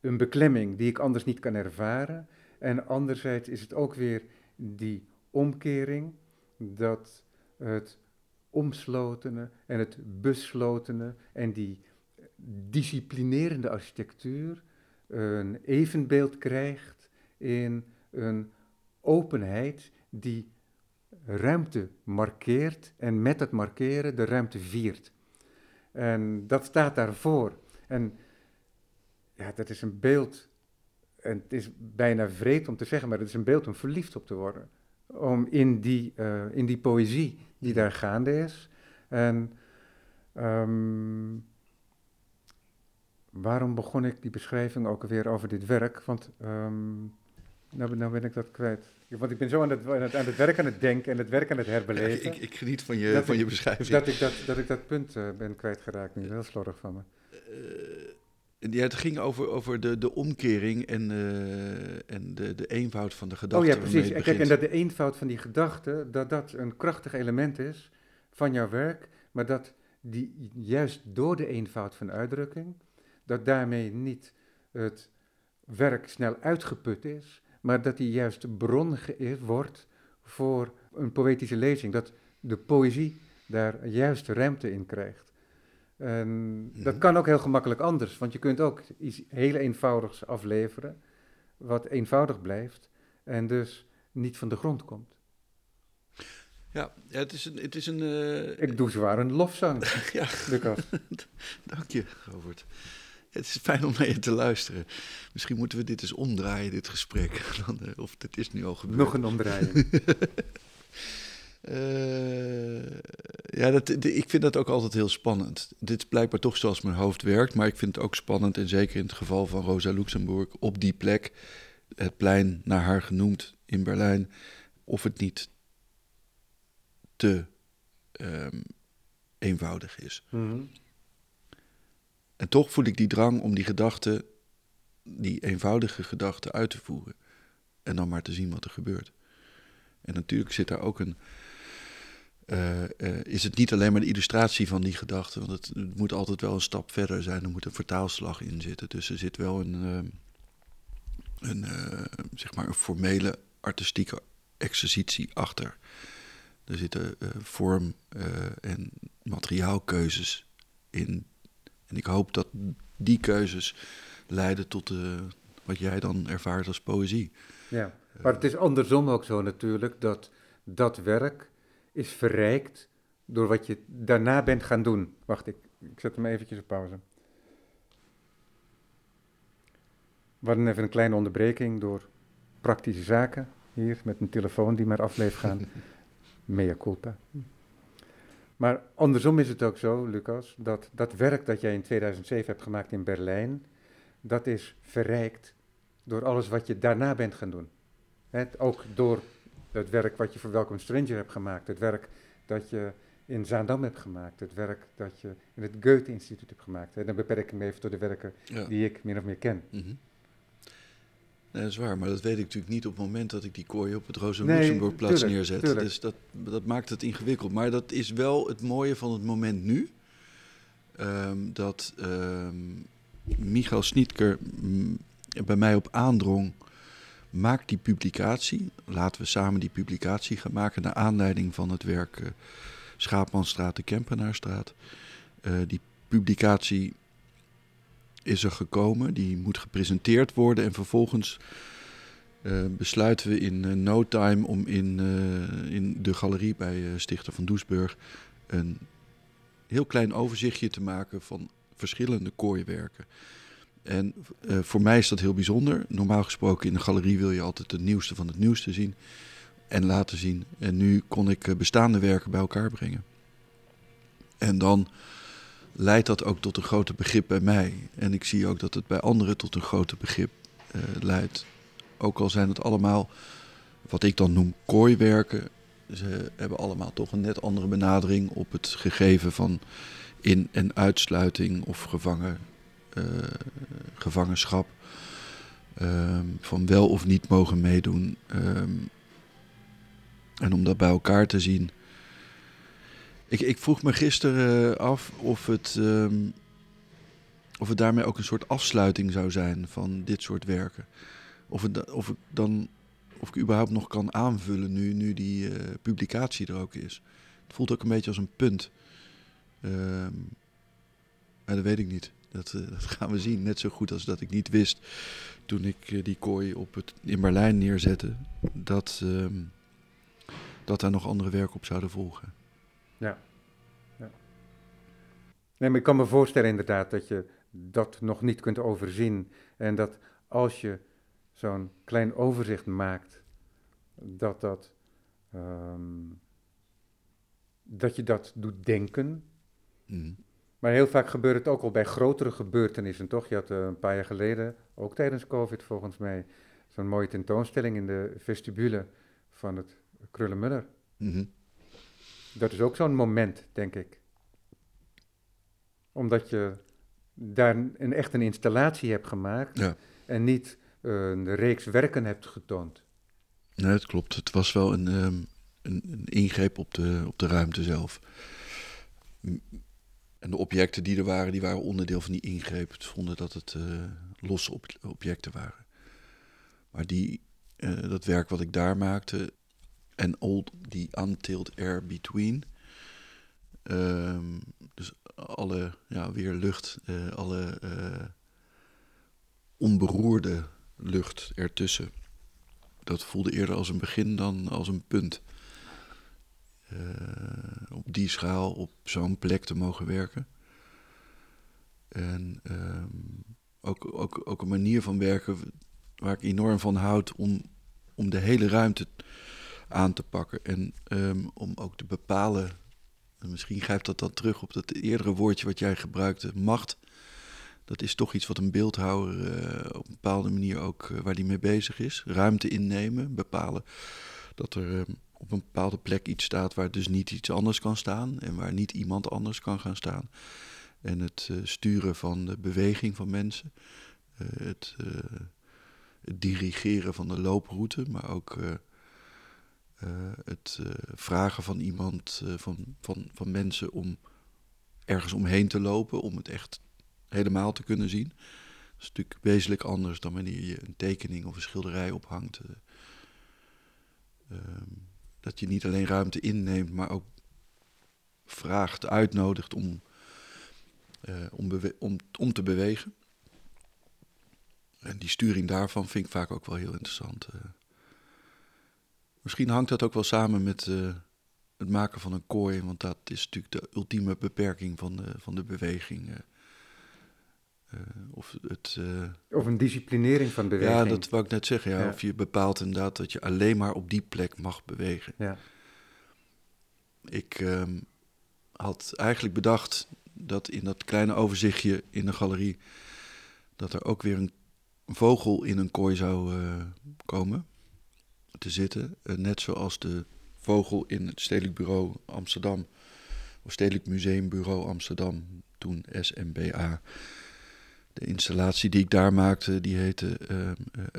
een beklemming die ik anders niet kan ervaren. En anderzijds is het ook weer die omkering dat het omslotene en het beslotene en die disciplinerende architectuur een evenbeeld krijgt in een openheid die ruimte markeert en met het markeren de ruimte viert. En dat staat daarvoor. En ja, dat is een beeld, en het is bijna vreed om te zeggen, maar het is een beeld om verliefd op te worden. Om in die, eh, in die poëzie die daar gaande is. En ehm, waarom begon ik die beschrijving ook alweer over dit werk? Want ehm, nou, ben- nou ben ik dat kwijt. Want ik ben zo aan het, aan, het, aan het werk aan het denken en het werk aan het Ja, herbeleven. ik, ik geniet van je, van ik- je beschrijving. dat, ik dat, dat ik dat punt eh, ben kwijtgeraakt nu. Heel slordig van me. Eh, ja, het ging over, over de, de omkering en, eh, en de, de eenvoud van de gedachte. oh ja, precies. En kijk, en dat de eenvoud van die gedachte, dat dat een krachtig element is van jouw werk, maar dat die juist door de eenvoud van uitdrukking, dat daarmee niet het werk snel uitgeput is, maar dat die juist de bron wordt voor een poëtische lezing. Dat de poëzie daar juist ruimte in krijgt. En dat Mhm. kan ook heel gemakkelijk anders, want je kunt ook iets heel eenvoudigs afleveren, wat eenvoudig blijft en dus niet van de grond komt. Ja, ja, het is een... Het is een eh, Ik doe zwaar een lofzang, ja, Lucas. dank je, Robert. Het is fijn om naar je te luisteren. Misschien moeten we dit eens omdraaien, dit gesprek. Dan, eh, of dit is nu al gebeurd. Nog een omdraaiing. Eh, ja, dat, de- ik vind dat ook altijd heel spannend. Dit is blijkbaar toch zoals mijn hoofd werkt, maar ik vind het ook spannend, en zeker in het geval van Rosa Luxemburg, op die plek, het plein naar haar genoemd in Berlijn, of het niet te ehm, eenvoudig is. Mhm. En toch voel ik die drang om die gedachte, die eenvoudige gedachte uit te voeren. En dan maar te zien wat er gebeurt. En natuurlijk zit daar ook een. eh, eh, is het niet alleen maar de illustratie van die gedachte, want het, moet altijd wel een stap verder zijn. Er moet een vertaalslag in zitten. Dus er zit wel een, ehm, een, eh, zeg maar een formele artistieke exercitie achter. Er zitten eh, vorm- eh, en materiaalkeuzes in en ik hoop dat die keuzes leiden tot eh, wat jij dan ervaart als poëzie. Ja, maar het is andersom ook zo natuurlijk, dat dat werk is verrijkt door wat je daarna bent gaan doen. Wacht, ik, ik zet hem eventjes op pauze. We hadden even een kleine onderbreking door praktische zaken hier met een telefoon die maar af bleef gaan. Mea culpa. Maar andersom is het ook zo, Lucas, dat dat werk dat jij in 2007 hebt gemaakt in Berlijn, dat is verrijkt door alles wat je daarna bent gaan doen. Het, ook door het werk wat je voor Welcome Stranger hebt gemaakt, het werk dat je in Zaandam hebt gemaakt. Het werk dat je in het Goethe-instituut hebt gemaakt. En dan beperk ik me even tot de werken Ja. die ik min of meer ken. Mhm. Nee, dat is waar, maar dat weet ik natuurlijk niet op het moment dat ik die kooi op het Rosa Nee, Luxemburgplatz tuurlijk, neerzet. tuurlijk. Dus dat, dat maakt het ingewikkeld. Maar dat is wel het mooie van het moment nu. Ehm, dat ehm Michael Snietker mm, bij mij op aandrong. Maak die publicatie. Laten we samen die publicatie gaan maken. Naar aanleiding van het werk eh, Schaapmanstraat de Kempenaarstraat. Eh, die publicatie is er gekomen. Die moet gepresenteerd worden. En vervolgens eh, besluiten we in eh, no time om in, eh, in de galerie bij Stichter van Doesburg een heel klein overzichtje te maken van verschillende kooiwerken. En voor mij is dat heel bijzonder. Normaal gesproken in een galerie wil je altijd het nieuwste van het nieuwste zien en laten zien. En nu kon ik bestaande werken bij elkaar brengen. En dan leidt dat ook tot een groter begrip bij mij. En ik zie ook dat het bij anderen tot een groter begrip eh, leidt. Ook al zijn het allemaal wat ik dan noem kooiwerken. Ze hebben allemaal toch een net andere benadering op het gegeven van in- en uitsluiting of gevangen, eh, gevangenschap. Ehm, van wel of niet mogen meedoen. Ehm, en om dat bij elkaar te zien. Ik, ik vroeg me gisteren eh, af of het, ehm, of het daarmee ook een soort afsluiting zou zijn van dit soort werken. Of, het, of ik dan of ik überhaupt nog kan aanvullen nu, nu die eh, publicatie er ook is. Het voelt ook een beetje als een punt. Ehm, maar dat weet ik niet. Dat, eh, dat gaan we zien. Net zo goed als dat ik niet wist toen ik die kooi op het, in Berlijn neerzette. Dat, ehm, dat daar nog andere werken op zouden volgen. Nee, maar ik kan me voorstellen inderdaad dat je dat nog niet kunt overzien. En dat als je zo'n klein overzicht maakt, dat dat, ehm, dat je dat doet denken. Mhm. Maar heel vaak gebeurt het ook al bij grotere gebeurtenissen, toch? Je had eh, een paar jaar geleden, ook tijdens COVID volgens mij, zo'n mooie tentoonstelling in de vestibule van het Krullenmuller. Mhm. Dat is ook zo'n moment, denk ik. Omdat je daar een, echt een installatie hebt gemaakt Ja. en niet eh, een reeks werken hebt getoond. Nee, het klopt. Het was wel een, ehm, een, een ingreep op de, op de ruimte zelf. En de objecten die er waren, die waren onderdeel van die ingreep. Het vonden dat het eh, losse ob- objecten waren. Maar die, eh, dat werk wat ik daar maakte, en all die untilt air between. ehm, dus alle, ja, weer lucht, eh, alle eh, onberoerde lucht ertussen dat voelde eerder als een begin dan als een punt. Eh, op die schaal, op zo'n plek te mogen werken. En ehm, ook, ook, ook een manier van werken waar ik enorm van houd om, om de hele ruimte aan te pakken. En ehm, om ook te bepalen, en misschien grijpt dat dan terug op dat eerdere woordje wat jij gebruikte, macht. Dat is toch iets wat een beeldhouwer eh, op een bepaalde manier ook eh, waar die mee bezig is. Ruimte innemen, bepalen dat er eh, op een bepaalde plek iets staat waar dus niet iets anders kan staan en waar niet iemand anders kan gaan staan. En het eh, sturen van de beweging van mensen, het, het dirigeren van de looproute, maar ook eh, het eh, vragen van iemand, eh, van, van, van mensen om ergens omheen te lopen, om het echt helemaal te kunnen zien. Dat is natuurlijk wezenlijk anders dan wanneer je een tekening of een schilderij ophangt. eh. Ehm, dat je niet alleen ruimte inneemt, maar ook vraagt, uitnodigt om, om, om, om te bewegen. En die sturing daarvan vind ik vaak ook wel heel interessant. Misschien hangt dat ook wel samen met eh, het maken van een kooi, want dat is natuurlijk de ultieme beperking van de, van de beweging. eh. Eh, of het, Of een disciplinering van beweging. ja, dat wou ik net zeggen. Ja. Ja. Of je bepaalt inderdaad dat je alleen maar op die plek mag bewegen. Ja. Ik ehm, had eigenlijk bedacht dat in dat kleine overzichtje in de galerie... dat er ook weer een vogel in een kooi zou komen te zitten. Eh, net zoals de vogel in het Stedelijk Bureau Amsterdam of Stedelijk Museumbureau Amsterdam, toen SMBA. De installatie die ik daar maakte, die heette uh,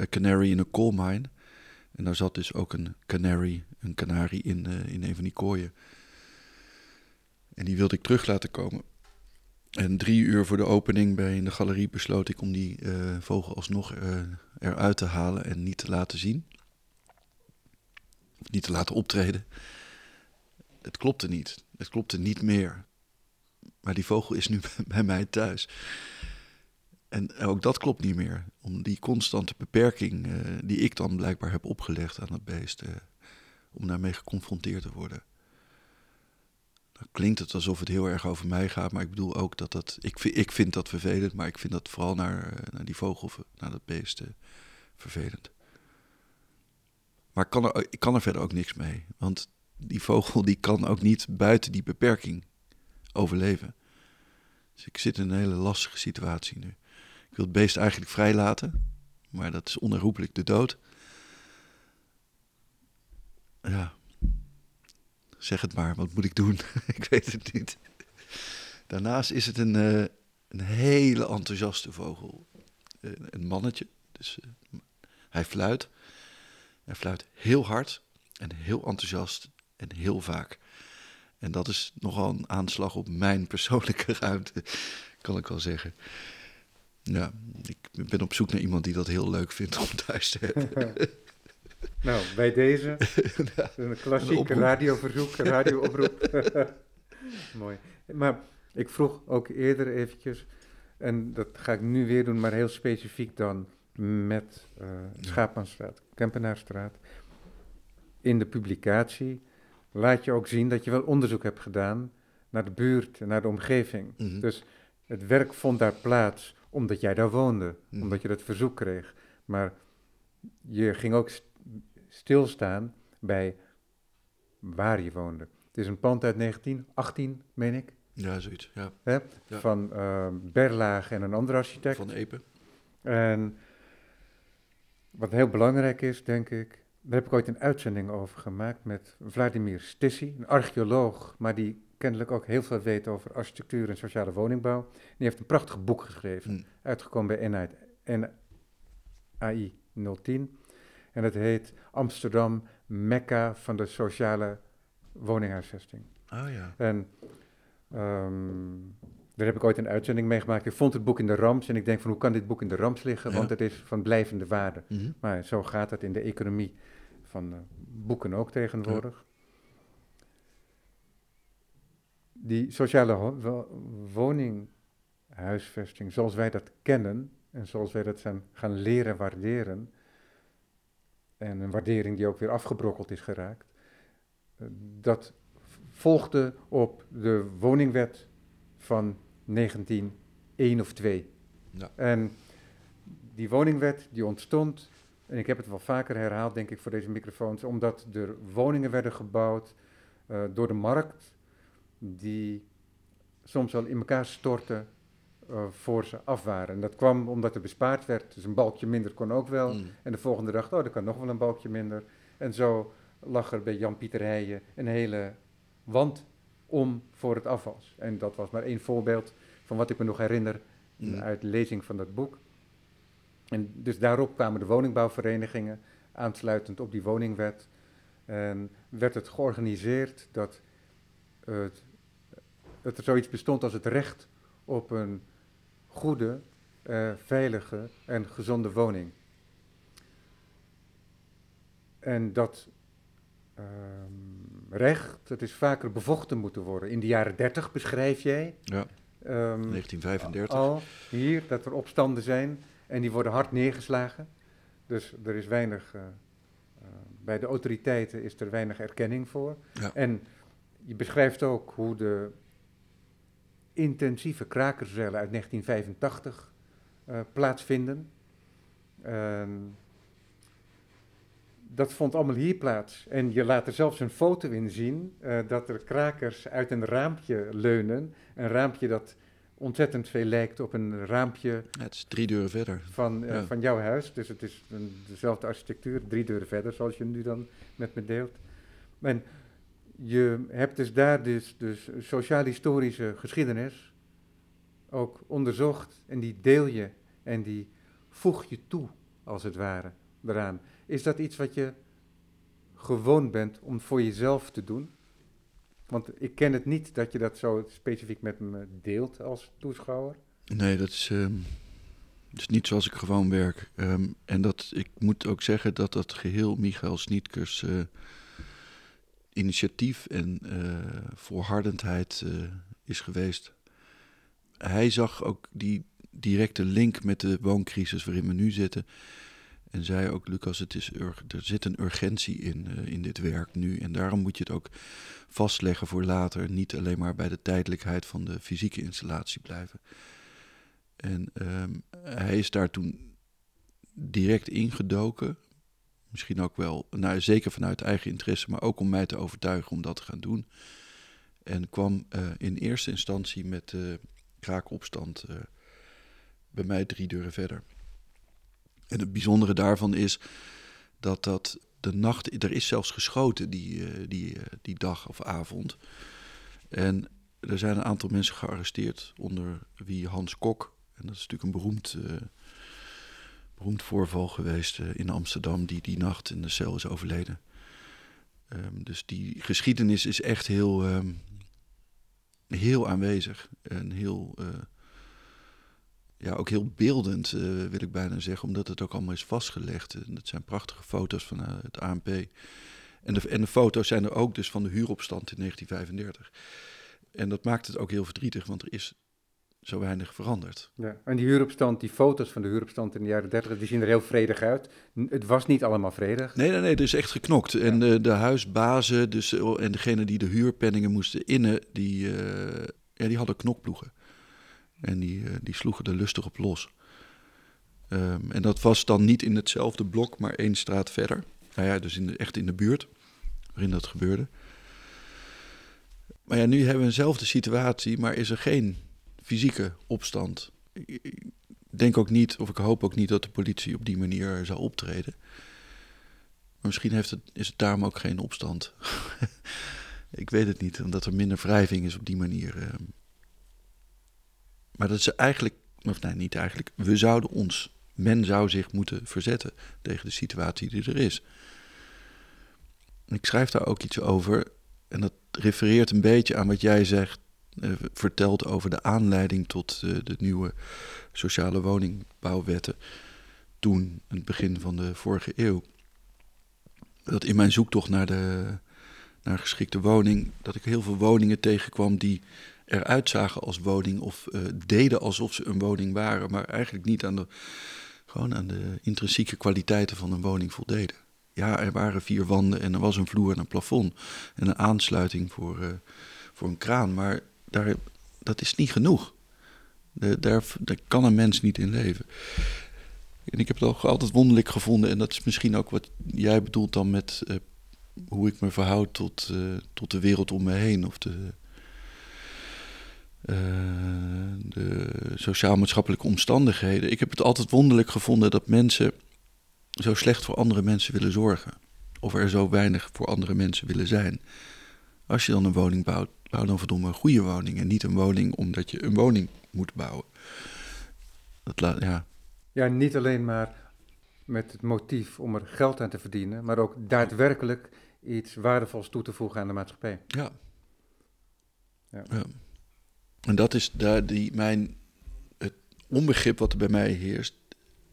A Canary in a Coal Mine. En daar zat dus ook een canary, een kanarie in, uh, in een van die kooien. En die wilde ik terug laten komen. En drie uur voor de opening bij in de galerie besloot ik om die vogel alsnog eruit te halen en niet te laten zien. Niet te laten optreden. Het klopte niet. Het klopte niet meer. Maar die vogel is nu bij mij thuis. En ook dat klopt niet meer. Om die constante beperking uh, die ik dan blijkbaar heb opgelegd aan het beest, om daarmee geconfronteerd te worden. Dan klinkt het alsof het heel erg over mij gaat, maar ik bedoel ook dat dat. Ik ik vind dat vervelend, maar ik vind dat vooral naar, naar die vogel, naar dat beest uh, vervelend. Maar ik kan, er, ik kan er verder ook niks mee. Want die vogel die kan ook niet buiten die beperking overleven. Dus ik zit in een hele lastige situatie nu. Ik wil het beest eigenlijk vrijlaten, maar dat is onherroepelijk de dood. Ja, zeg het maar, wat moet ik doen? ik weet het niet. Daarnaast is het een, uh, een hele enthousiaste vogel. Uh, een mannetje, dus uh, hij fluit. Hij fluit heel hard en heel enthousiast en heel vaak. En dat is nogal een aanslag op mijn persoonlijke ruimte, kan ik wel zeggen. Ja, ik ben op zoek naar iemand die dat heel leuk vindt om thuis te hebben. nou, bij deze een klassiek radioverzoek, radiooproep. Mooi. Maar ik vroeg ook eerder eventjes, en dat ga ik nu weer doen, maar heel specifiek dan met uh, Schaapmanstraat, Kempenaarstraat. In de publicatie laat je ook zien dat je wel onderzoek hebt gedaan naar de buurt en naar de omgeving. Mm -hmm. Dus het werk vond daar plaats omdat jij daar woonde, mm -hmm. omdat je dat verzoek kreeg. Maar je ging ook st stilstaan bij waar je woonde. Het is een pand uit 1918, meen ik. Ja, zoiets, ja. Hè? ja. Van uh, Berlage en een andere architect. Van Epe. En wat heel belangrijk is, denk ik, daar heb ik ooit een uitzending over gemaakt met Vladimir Stissy, een archeoloog, maar die kennelijk ook heel veel weet over architectuur en sociale woningbouw. Die heeft een prachtig boek geschreven, Hmm. uitgekomen bij NAI 010. En dat heet Amsterdam, Mekka van de sociale woninghuisvesting. Oh ja. En um, daar heb ik ooit een uitzending mee gemaakt. Ik vond het boek in de Rams en ik denk van hoe kan dit boek in de Rams liggen? Ja. Want het is van blijvende waarde. Mm -hmm. Maar zo gaat het in de economie van uh, boeken ook tegenwoordig. Ja. Die sociale woninghuisvesting, zoals wij dat kennen en zoals wij dat zijn gaan leren waarderen, en een waardering die ook weer afgebrokkeld is geraakt, uh, dat volgde op de woningwet van 1901 of 2. Ja. En die woningwet die ontstond, en ik heb het wel vaker herhaald, denk ik, voor deze microfoons, omdat er woningen werden gebouwd uh, door de markt, die soms al in elkaar stortten uh, voor ze af waren. En dat kwam omdat er bespaard werd, dus een balkje minder kon ook wel. Mm. En de volgende dag, oh, er kan nog wel een balkje minder. En zo lag er bij Jan-Pieter Heijen een hele wand om voor het afwas. En dat was maar één voorbeeld van wat ik me nog herinner Mm. uit de lezing van dat boek. En dus daarop kwamen de woningbouwverenigingen, aansluitend op die woningwet. En werd het georganiseerd dat, het, dat er zoiets bestond als het recht op een goede, uh, veilige en gezonde woning. En dat um, recht, dat is vaker bevochten moeten worden. In de jaren 30 beschrijf jij. Ja. Um, 1935. Al hier dat er opstanden zijn en die worden hard neergeslagen. Dus er is weinig, uh, uh, bij de autoriteiten is er weinig erkenning voor. Ja. En je beschrijft ook hoe de intensieve krakerzellen uit 1985 uh, plaatsvinden. Dat vond allemaal hier plaats. En je laat er zelfs een foto in zien uh, dat er krakers uit een raampje leunen. Een raampje dat ontzettend veel lijkt op een raampje. Ja, het is drie deuren verder. Van, uh, ja. van jouw huis. Dus het is een, dezelfde architectuur, drie deuren verder, zoals je nu dan met me deelt. En je hebt dus daar dus, dus sociaal-historische geschiedenis ook onderzocht en die deel je en die voeg je toe, als het ware, eraan. Is dat iets wat je gewoon bent om voor jezelf te doen? Want ik ken het niet dat je dat zo specifiek met me deelt als toeschouwer. Nee, dat is, dat is niet zoals ik gewoon werk. Um, en dat, ik moet ook zeggen dat dat geheel Michael Snietkers uh, initiatief en uh, volhardendheid uh, is geweest. Hij zag ook die directe link met de wooncrisis waarin we nu zitten. En zei ook, Lucas, het is er zit een urgentie in, uh, in dit werk nu. En daarom moet je het ook vastleggen voor later. Niet alleen maar bij de tijdelijkheid van de fysieke installatie blijven. En um, hij is daar toen direct ingedoken. Misschien ook wel, nou, zeker vanuit eigen interesse, maar ook om mij te overtuigen om dat te gaan doen. En kwam uh, in eerste instantie met uh, kraakopstand bij mij drie deuren verder. En het bijzondere daarvan is dat dat de nacht, er is zelfs geschoten die, die, die dag of avond. En er zijn een aantal mensen gearresteerd, onder wie Hans Kok. En dat is natuurlijk een beroemd, uh, beroemd voorval geweest in Amsterdam, die die nacht in de cel is overleden. Um, dus die geschiedenis is echt heel, um, heel aanwezig en heel, ja, ook heel beeldend, wil ik bijna zeggen, omdat het ook allemaal is vastgelegd. En dat zijn prachtige foto's van het ANP. En de, en de foto's zijn er ook dus van de huuropstand in 1935. En dat maakt het ook heel verdrietig, want er is zo weinig veranderd. Ja, en die huuropstand, die foto's van de huuropstand in de jaren 30, die zien er heel vredig uit. Het was niet allemaal vredig. Nee, nee, nee, er is echt geknokt. Ja. En de, de huisbazen dus, en degene die de huurpenningen moesten innen, die, uh, ja, die hadden knokploegen. En die, uh, die sloegen er lustig op los. Um, en dat was dan niet in hetzelfde blok, maar één straat verder. Nou ja, dus in de, echt in de buurt waarin dat gebeurde. Maar ja, nu hebben we eenzelfde situatie, maar is er geen fysieke opstand. Ik denk ook niet, of ik hoop ook niet, dat de politie op die manier zou optreden. Maar misschien heeft het, is het daarom ook geen opstand. ik weet het niet, omdat er minder wrijving is op die manier. Maar dat is eigenlijk, of nee, niet eigenlijk. We zouden ons, men zou zich moeten verzetten tegen de situatie die er is. Ik schrijf daar ook iets over, en dat refereert een beetje aan wat jij zegt uh, verteld over de aanleiding tot uh, de nieuwe sociale woningbouwwetten. Toen, het begin van de vorige eeuw. Dat in mijn zoektocht naar de naar geschikte woning, dat ik heel veel woningen tegenkwam die eruit zagen als woning of uh, deden alsof ze een woning waren, maar eigenlijk niet aan de, gewoon aan de intrinsieke kwaliteiten van een woning voldeden. Ja, er waren vier wanden en er was een vloer en een plafond en een aansluiting voor, uh, voor een kraan, maar daar, dat is niet genoeg. De, daar, daar kan een mens niet in leven. En ik heb het ook altijd wonderlijk gevonden. En dat is misschien ook wat jij bedoelt dan met uh, hoe ik me verhoud tot, tot de wereld om me heen. Of de, uh, de sociaal-maatschappelijke omstandigheden. Ik heb het altijd wonderlijk gevonden dat mensen zo slecht voor andere mensen willen zorgen. Of er zo weinig voor andere mensen willen zijn. Als je dan een woning bouwt, bouw dan verdomme een goede woning. En niet een woning omdat je een woning moet bouwen. Dat laat, ja. ja, niet alleen maar met het motief om er geld aan te verdienen, maar ook daadwerkelijk iets waardevols toe te voegen aan de maatschappij. Ja. ja. ja. En dat is daar die, mijn, het onbegrip wat er bij mij heerst,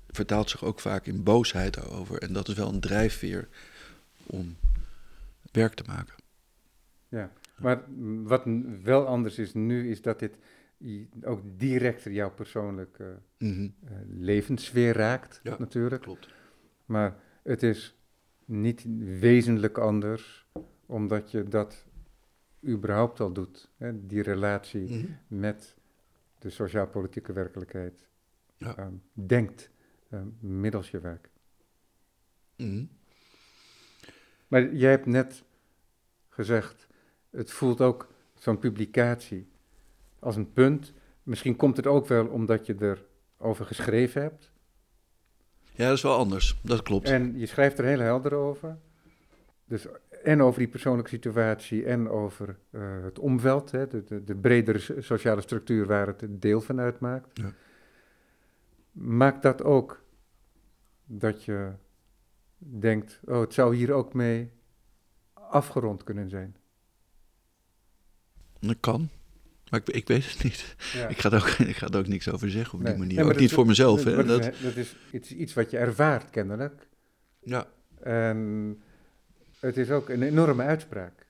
vertaalt zich ook vaak in boosheid daarover. En dat is wel een drijfveer om werk te maken. Ja, maar wat wel anders is nu, is dat dit ook direct jouw persoonlijke mm -hmm. uh, levenssfeer raakt, ja, natuurlijk. Klopt. Maar het is niet wezenlijk anders, omdat je dat überhaupt al doet. Hè? Die relatie mm -hmm. met de sociaal-politieke werkelijkheid ja. um, denkt um, middels je werk. Mm -hmm. Maar jij hebt net gezegd, het voelt ook zo'n publicatie als een punt. Misschien komt het ook wel omdat je erover geschreven hebt. Ja, dat is wel anders. Dat klopt. En je schrijft er heel helder over. Dus en over die persoonlijke situatie en over uh, het omveld, hè, de, de, de, bredere sociale structuur waar het deel van uitmaakt. Ja. Maakt dat ook dat je denkt, oh, het zou hier ook mee afgerond kunnen zijn? Dat kan. Maar ik, ik weet het niet. Ik, ga er ook, ik ga er ook niks over zeggen op die manier. Ja, ook niet voor mezelf. Dat, hè? Dat, dat, is, iets wat je ervaart, kennelijk. Ja. En het is ook een enorme uitspraak.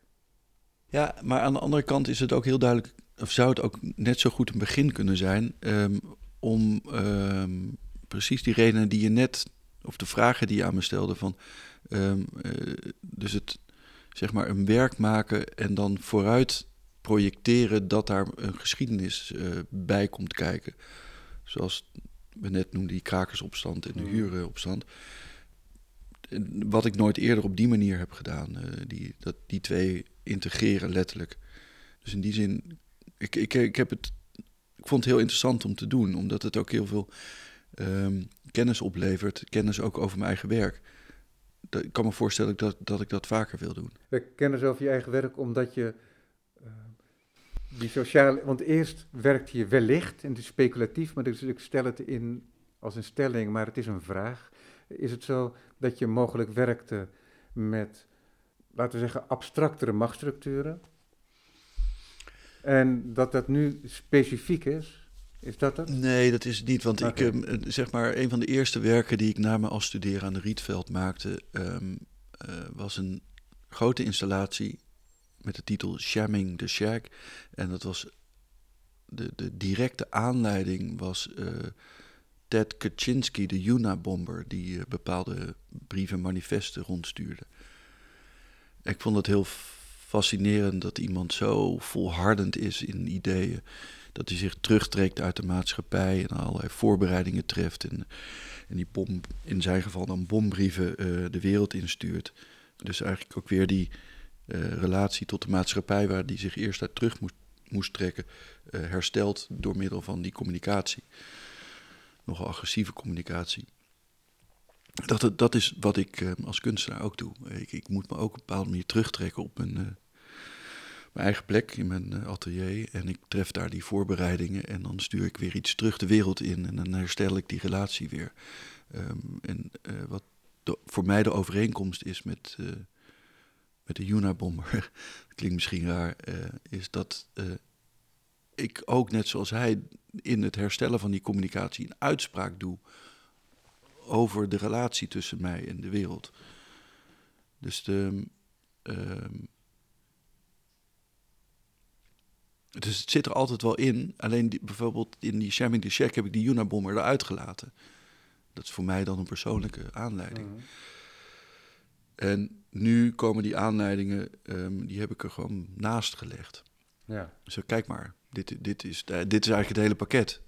Ja, maar aan de andere kant is het ook heel duidelijk, of zou het ook net zo goed een begin kunnen zijn um, om um, precies die redenen die je net, of de vragen die je aan me stelde, van um, uh, dus het zeg maar een werk maken en dan vooruit projecteren dat daar een geschiedenis uh, bij komt kijken. Zoals we net noemden, die krakersopstand en de mm. hurenopstand wat ik nooit eerder op die manier heb gedaan. Uh, die, dat, die twee integreren letterlijk. Dus in die zin, ik, ik, ik, heb het, ik vond het heel interessant om te doen, omdat het ook heel veel um, kennis oplevert. Kennis ook over mijn eigen werk. Ik kan me voorstellen dat, dat ik dat vaker wil doen. Kennis over je eigen werk, omdat je uh, die sociale. Want eerst werkt je wellicht, en het is speculatief, maar dus ik stel het in als een stelling, maar het is een vraag. Is het zo dat je mogelijk werkte met, laten we zeggen, abstractere machtsstructuren? En dat dat nu specifiek is? Is dat het? Nee, dat is het niet. Want ik, ehm, zeg maar, een van de eerste werken die ik na mijn afstuderen aan de Rietveld maakte, um, uh, was een grote installatie met de titel Shamming the Shack. En dat was de, de directe aanleiding was uh, Ted Kaczynski, de Yuna-bomber, die uh, bepaalde brieven manifesten rondstuurde. Ik vond het heel fascinerend dat iemand zo volhardend is in ideeën. Dat hij zich terugtrekt uit de maatschappij en allerlei voorbereidingen treft. En, die bom, in zijn geval dan bombrieven uh, de wereld instuurt. Dus eigenlijk ook weer die uh, relatie tot de maatschappij, waar die zich eerst uit terug moest, moest trekken, herstelt door middel van die communicatie nogal agressieve communicatie. Dat, dat is wat ik eh, als kunstenaar ook doe. Ik, ik, moet me ook op een bepaalde manier terugtrekken op mijn, uh, mijn eigen plek in mijn uh, atelier. En ik tref daar die voorbereidingen en dan stuur ik weer iets terug de wereld in. En dan herstel ik die relatie weer. Um, en wat de, voor mij de overeenkomst is met, met de Juna-bomber, klinkt misschien raar, is dat ik ook net zoals hij in het herstellen van die communicatie een uitspraak doe over de relatie tussen mij en de wereld. Dus de. Uh, dus het zit er altijd wel in. Alleen die, bijvoorbeeld in die Shamming the Shack heb ik die Unabomber eruit gelaten. Dat is voor mij dan een persoonlijke aanleiding. Mhm. En nu komen die aanleidingen, um, die heb ik er gewoon naast gelegd. Ja. Dus kijk maar, dit, dit, is, dit is eigenlijk het hele pakket.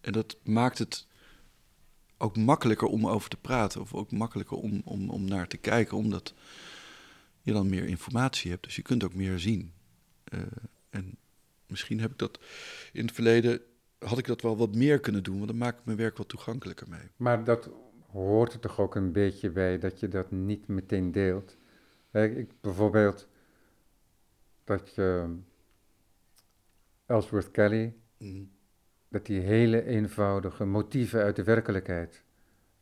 En dat maakt het ook makkelijker om over te praten. Of ook makkelijker om, om, om naar te kijken, omdat je dan meer informatie hebt. Dus je kunt ook meer zien. Uh, en misschien heb ik dat in het verleden, had ik dat wel wat meer kunnen doen, want dan maak ik mijn werk wat toegankelijker mee. Maar dat hoort er toch ook een beetje bij, dat je dat niet meteen deelt. Ik, bijvoorbeeld dat je Ellsworth Kelly, mhm. dat die hele eenvoudige motieven uit de werkelijkheid,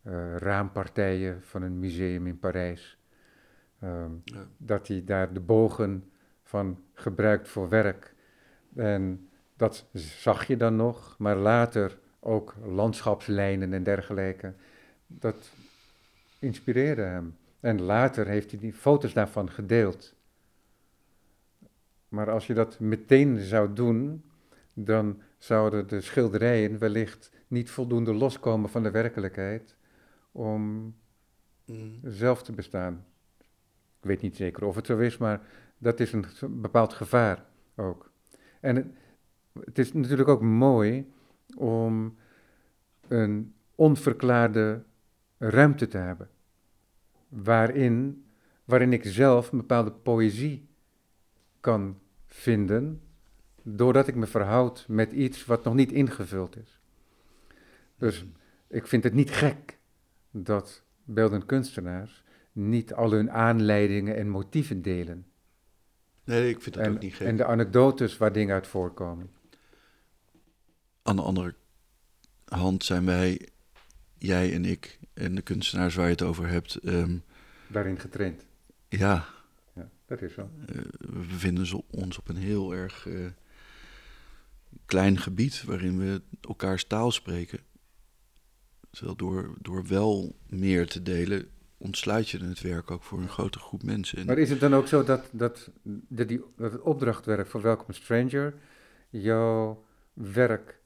uh, raampartijen van een museum in Parijs, ehm, dat hij daar de bogen van gebruikt voor werk. En dat zag je dan nog, maar later ook landschapslijnen en dergelijke. Dat inspireerde hem. En later heeft hij die foto's daarvan gedeeld. Maar als je dat meteen zou doen, dan zouden de schilderijen wellicht niet voldoende loskomen van de werkelijkheid om mm. zelf te bestaan. Ik weet niet zeker of het zo is, maar dat is een bepaald gevaar ook. En het, is natuurlijk ook mooi om een onverklaarde ruimte te hebben, waarin, waarin ik zelf een bepaalde poëzie kan vinden, doordat ik me verhoud met iets wat nog niet ingevuld is. Dus ik vind het niet gek dat beeldend kunstenaars niet al hun aanleidingen en motieven delen. Nee, ik vind dat en, ook niet gek. En de anekdotes waar dingen uit voorkomen. Aan de andere hand zijn wij, jij en ik en de kunstenaars waar je het over hebt, ehm, Daarin getraind. Ja, dat is zo. eh, we bevinden ons op een heel erg eh, klein gebied waarin we elkaars taal spreken. Terwijl door, door wel meer te delen, ontsluit je het werk ook voor een grote groep mensen. En- Maar is het dan ook zo dat, dat, dat, die, dat het opdrachtwerk voor Welcome Stranger jouw werk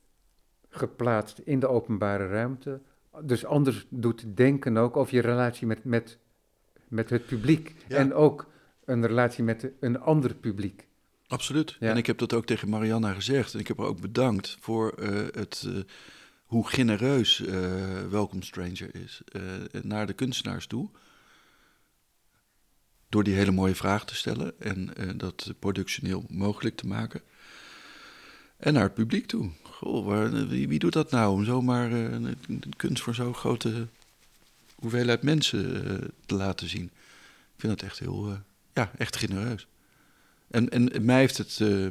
geplaatst in de openbare ruimte, dus anders doet denken ook over je relatie met, met, met het publiek Ja. en ook een relatie met een ander publiek? Absoluut. Ja. En ik heb dat ook tegen Marianna gezegd. En ik heb haar ook bedankt voor eh, het, eh, hoe genereus eh Welcome Stranger is naar de kunstenaars toe. Door die hele mooie vraag te stellen en dat productioneel mogelijk te maken. En naar het publiek toe. Goh, waar, wie, wie doet dat nou? Om zomaar een, een kunst voor zo'n grote hoeveelheid mensen te laten zien. Ik vind dat echt heel, ja, echt genereus. En, en mij heeft het, eh,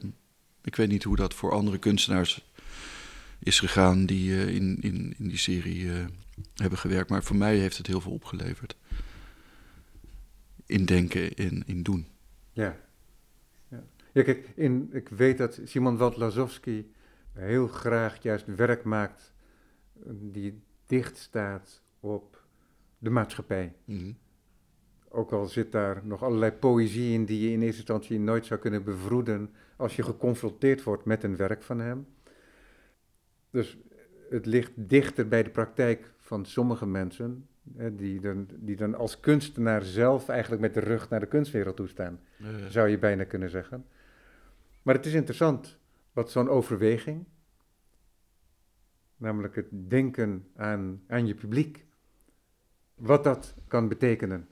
ik weet niet hoe dat voor andere kunstenaars is gegaan die eh, in, in, in die serie eh, hebben gewerkt, maar voor mij heeft het heel veel opgeleverd. In denken en in doen. Ja. Ja, ja kijk, in, ik weet dat Simon Waldlazowski heel graag juist werk maakt die dicht staat op de maatschappij. Mhm. Ook al zit daar nog allerlei poëzie in die je in eerste instantie nooit zou kunnen bevroeden als je geconfronteerd wordt met een werk van hem. Dus het ligt dichter bij de praktijk van sommige mensen, hè, die, dan, die dan als kunstenaar zelf eigenlijk met de rug naar de kunstwereld toe staan, zou je bijna kunnen zeggen. Maar het is interessant wat zo'n overweging, namelijk het denken aan, aan je publiek, wat dat kan betekenen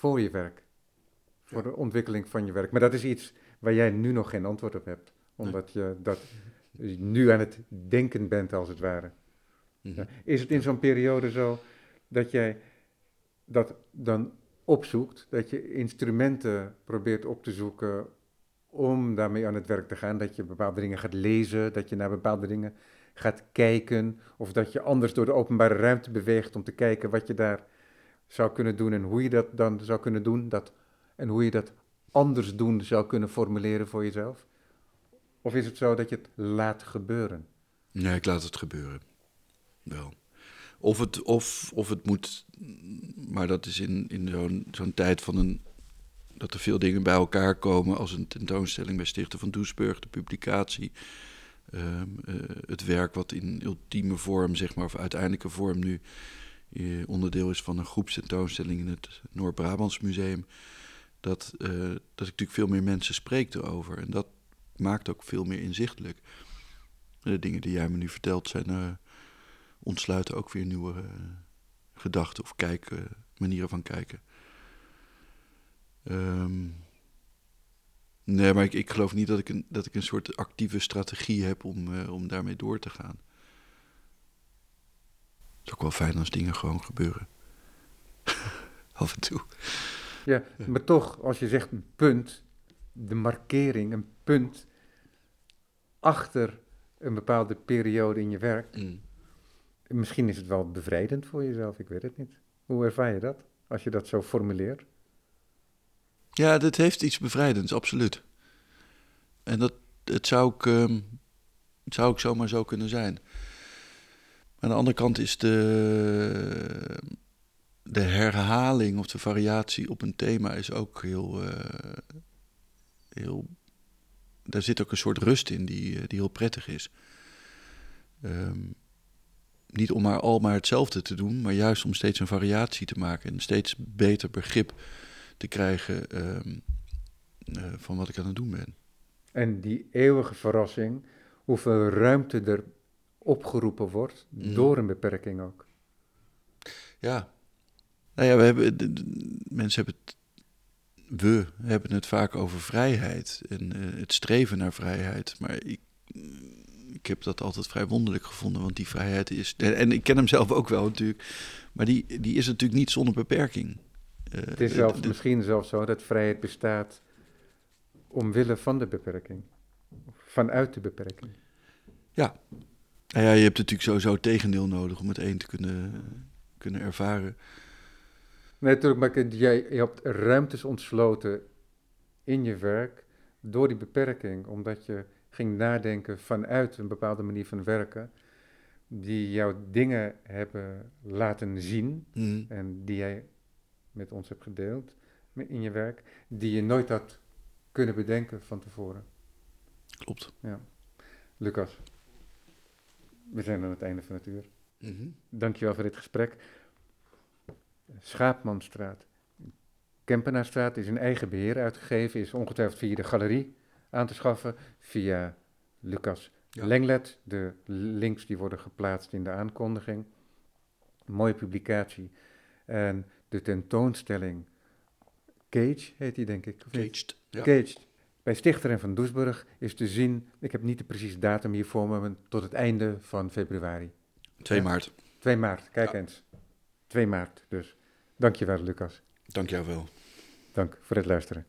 voor je werk, voor de ontwikkeling van je werk. Maar dat is iets waar jij nu nog geen antwoord op hebt, omdat je dat nu aan het denken bent, als het ware. mhm. Ja. Is het in zo'n periode zo dat jij dat dan opzoekt, dat je instrumenten probeert op te zoeken om daarmee aan het werk te gaan, dat je bepaalde dingen gaat lezen, dat je naar bepaalde dingen gaat kijken, of dat je anders door de openbare ruimte beweegt om te kijken wat je daar zou kunnen doen en hoe je dat dan zou kunnen doen, dat, en hoe je dat anders doen zou kunnen formuleren voor jezelf? Of is het zo dat je het laat gebeuren? Nee, ik laat het gebeuren. Wel. Of het, of, of het moet, maar dat is in, in zo'n zo'n tijd van een. dat er veel dingen bij elkaar komen, als een tentoonstelling bij Stichter van Doesburg, de publicatie. ehm, eh, het werk wat in ultieme vorm, zeg maar, of uiteindelijke vorm nu onderdeel is van een groepstentoonstelling in het Noord-Brabants Museum. Dat, eh, dat ik natuurlijk veel meer mensen spreek erover. En dat maakt ook veel meer inzichtelijk. De dingen die jij me nu vertelt zijn, eh, ontsluiten ook weer nieuwe eh, gedachten of kijk, eh, manieren van kijken. Ehm, nee, maar ik, ik geloof niet dat ik, een, dat ik een soort actieve strategie heb om, om daarmee door te gaan. Het is ook wel fijn als dingen gewoon gebeuren. Af en toe. Ja, maar toch, als je zegt een punt, de markering, een punt achter een bepaalde periode in je werk, Mm. misschien is het wel bevrijdend voor jezelf, ik weet het niet. Hoe ervaar je dat, als je dat zo formuleert? Ja, dit heeft iets bevrijdends, absoluut. En dat het zou ook, ehm, het zou ook zomaar zo kunnen zijn. Aan de andere kant is de, de herhaling of de variatie op een thema is ook heel, eh, heel. Daar zit ook een soort rust in die, eh, die heel prettig is. Ehm, niet om maar al maar hetzelfde te doen, maar juist om steeds een variatie te maken en steeds beter begrip te krijgen ehm, eh, van wat ik aan het doen ben. En die eeuwige verrassing, hoeveel ruimte er opgeroepen wordt, Mhm. door een beperking ook. Ja. Nou ja, we hebben, de- de- mensen hebben het, we hebben het vaak over vrijheid en eh, het streven naar vrijheid. Maar ik, ik heb dat altijd vrij wonderlijk gevonden, want die vrijheid is, en, en ik ken hem zelf ook wel natuurlijk, maar die, die is natuurlijk niet zonder beperking. Eh, Het is zelfs, misschien zelfs zo dat vrijheid bestaat omwille van de beperking. Vanuit de beperking. Nou ja, je hebt natuurlijk sowieso tegendeel nodig om het een te kunnen, kunnen ervaren. Nee, natuurlijk, maar jij, je hebt ruimtes ontsloten in je werk door die beperking, omdat je ging nadenken vanuit een bepaalde manier van werken, die jou dingen hebben laten zien Mhm. en die jij met ons hebt gedeeld in je werk, die je nooit had kunnen bedenken van tevoren. Klopt. Lucas, we zijn aan het einde van het uur. Mhm. Dankjewel voor dit gesprek. Schaapmanstraat. Kempenaarstraat is in eigen beheer uitgegeven, is ongetwijfeld via de galerie aan te schaffen, via Lucas Ja. Lenglet. De links die worden geplaatst in de aankondiging. Mooie publicatie. En de tentoonstelling Cage heet die denk ik. Caged. Ja. Caged. Bij Stichter en van Doesburg is te zien, ik heb niet de precieze datum hier voor me, maar tot het einde van februari. 2 Ja. maart. 2 maart, kijk Ja. eens. 2 maart dus. Dankjewel Lucas. Dank jou wel. Dank voor het luisteren.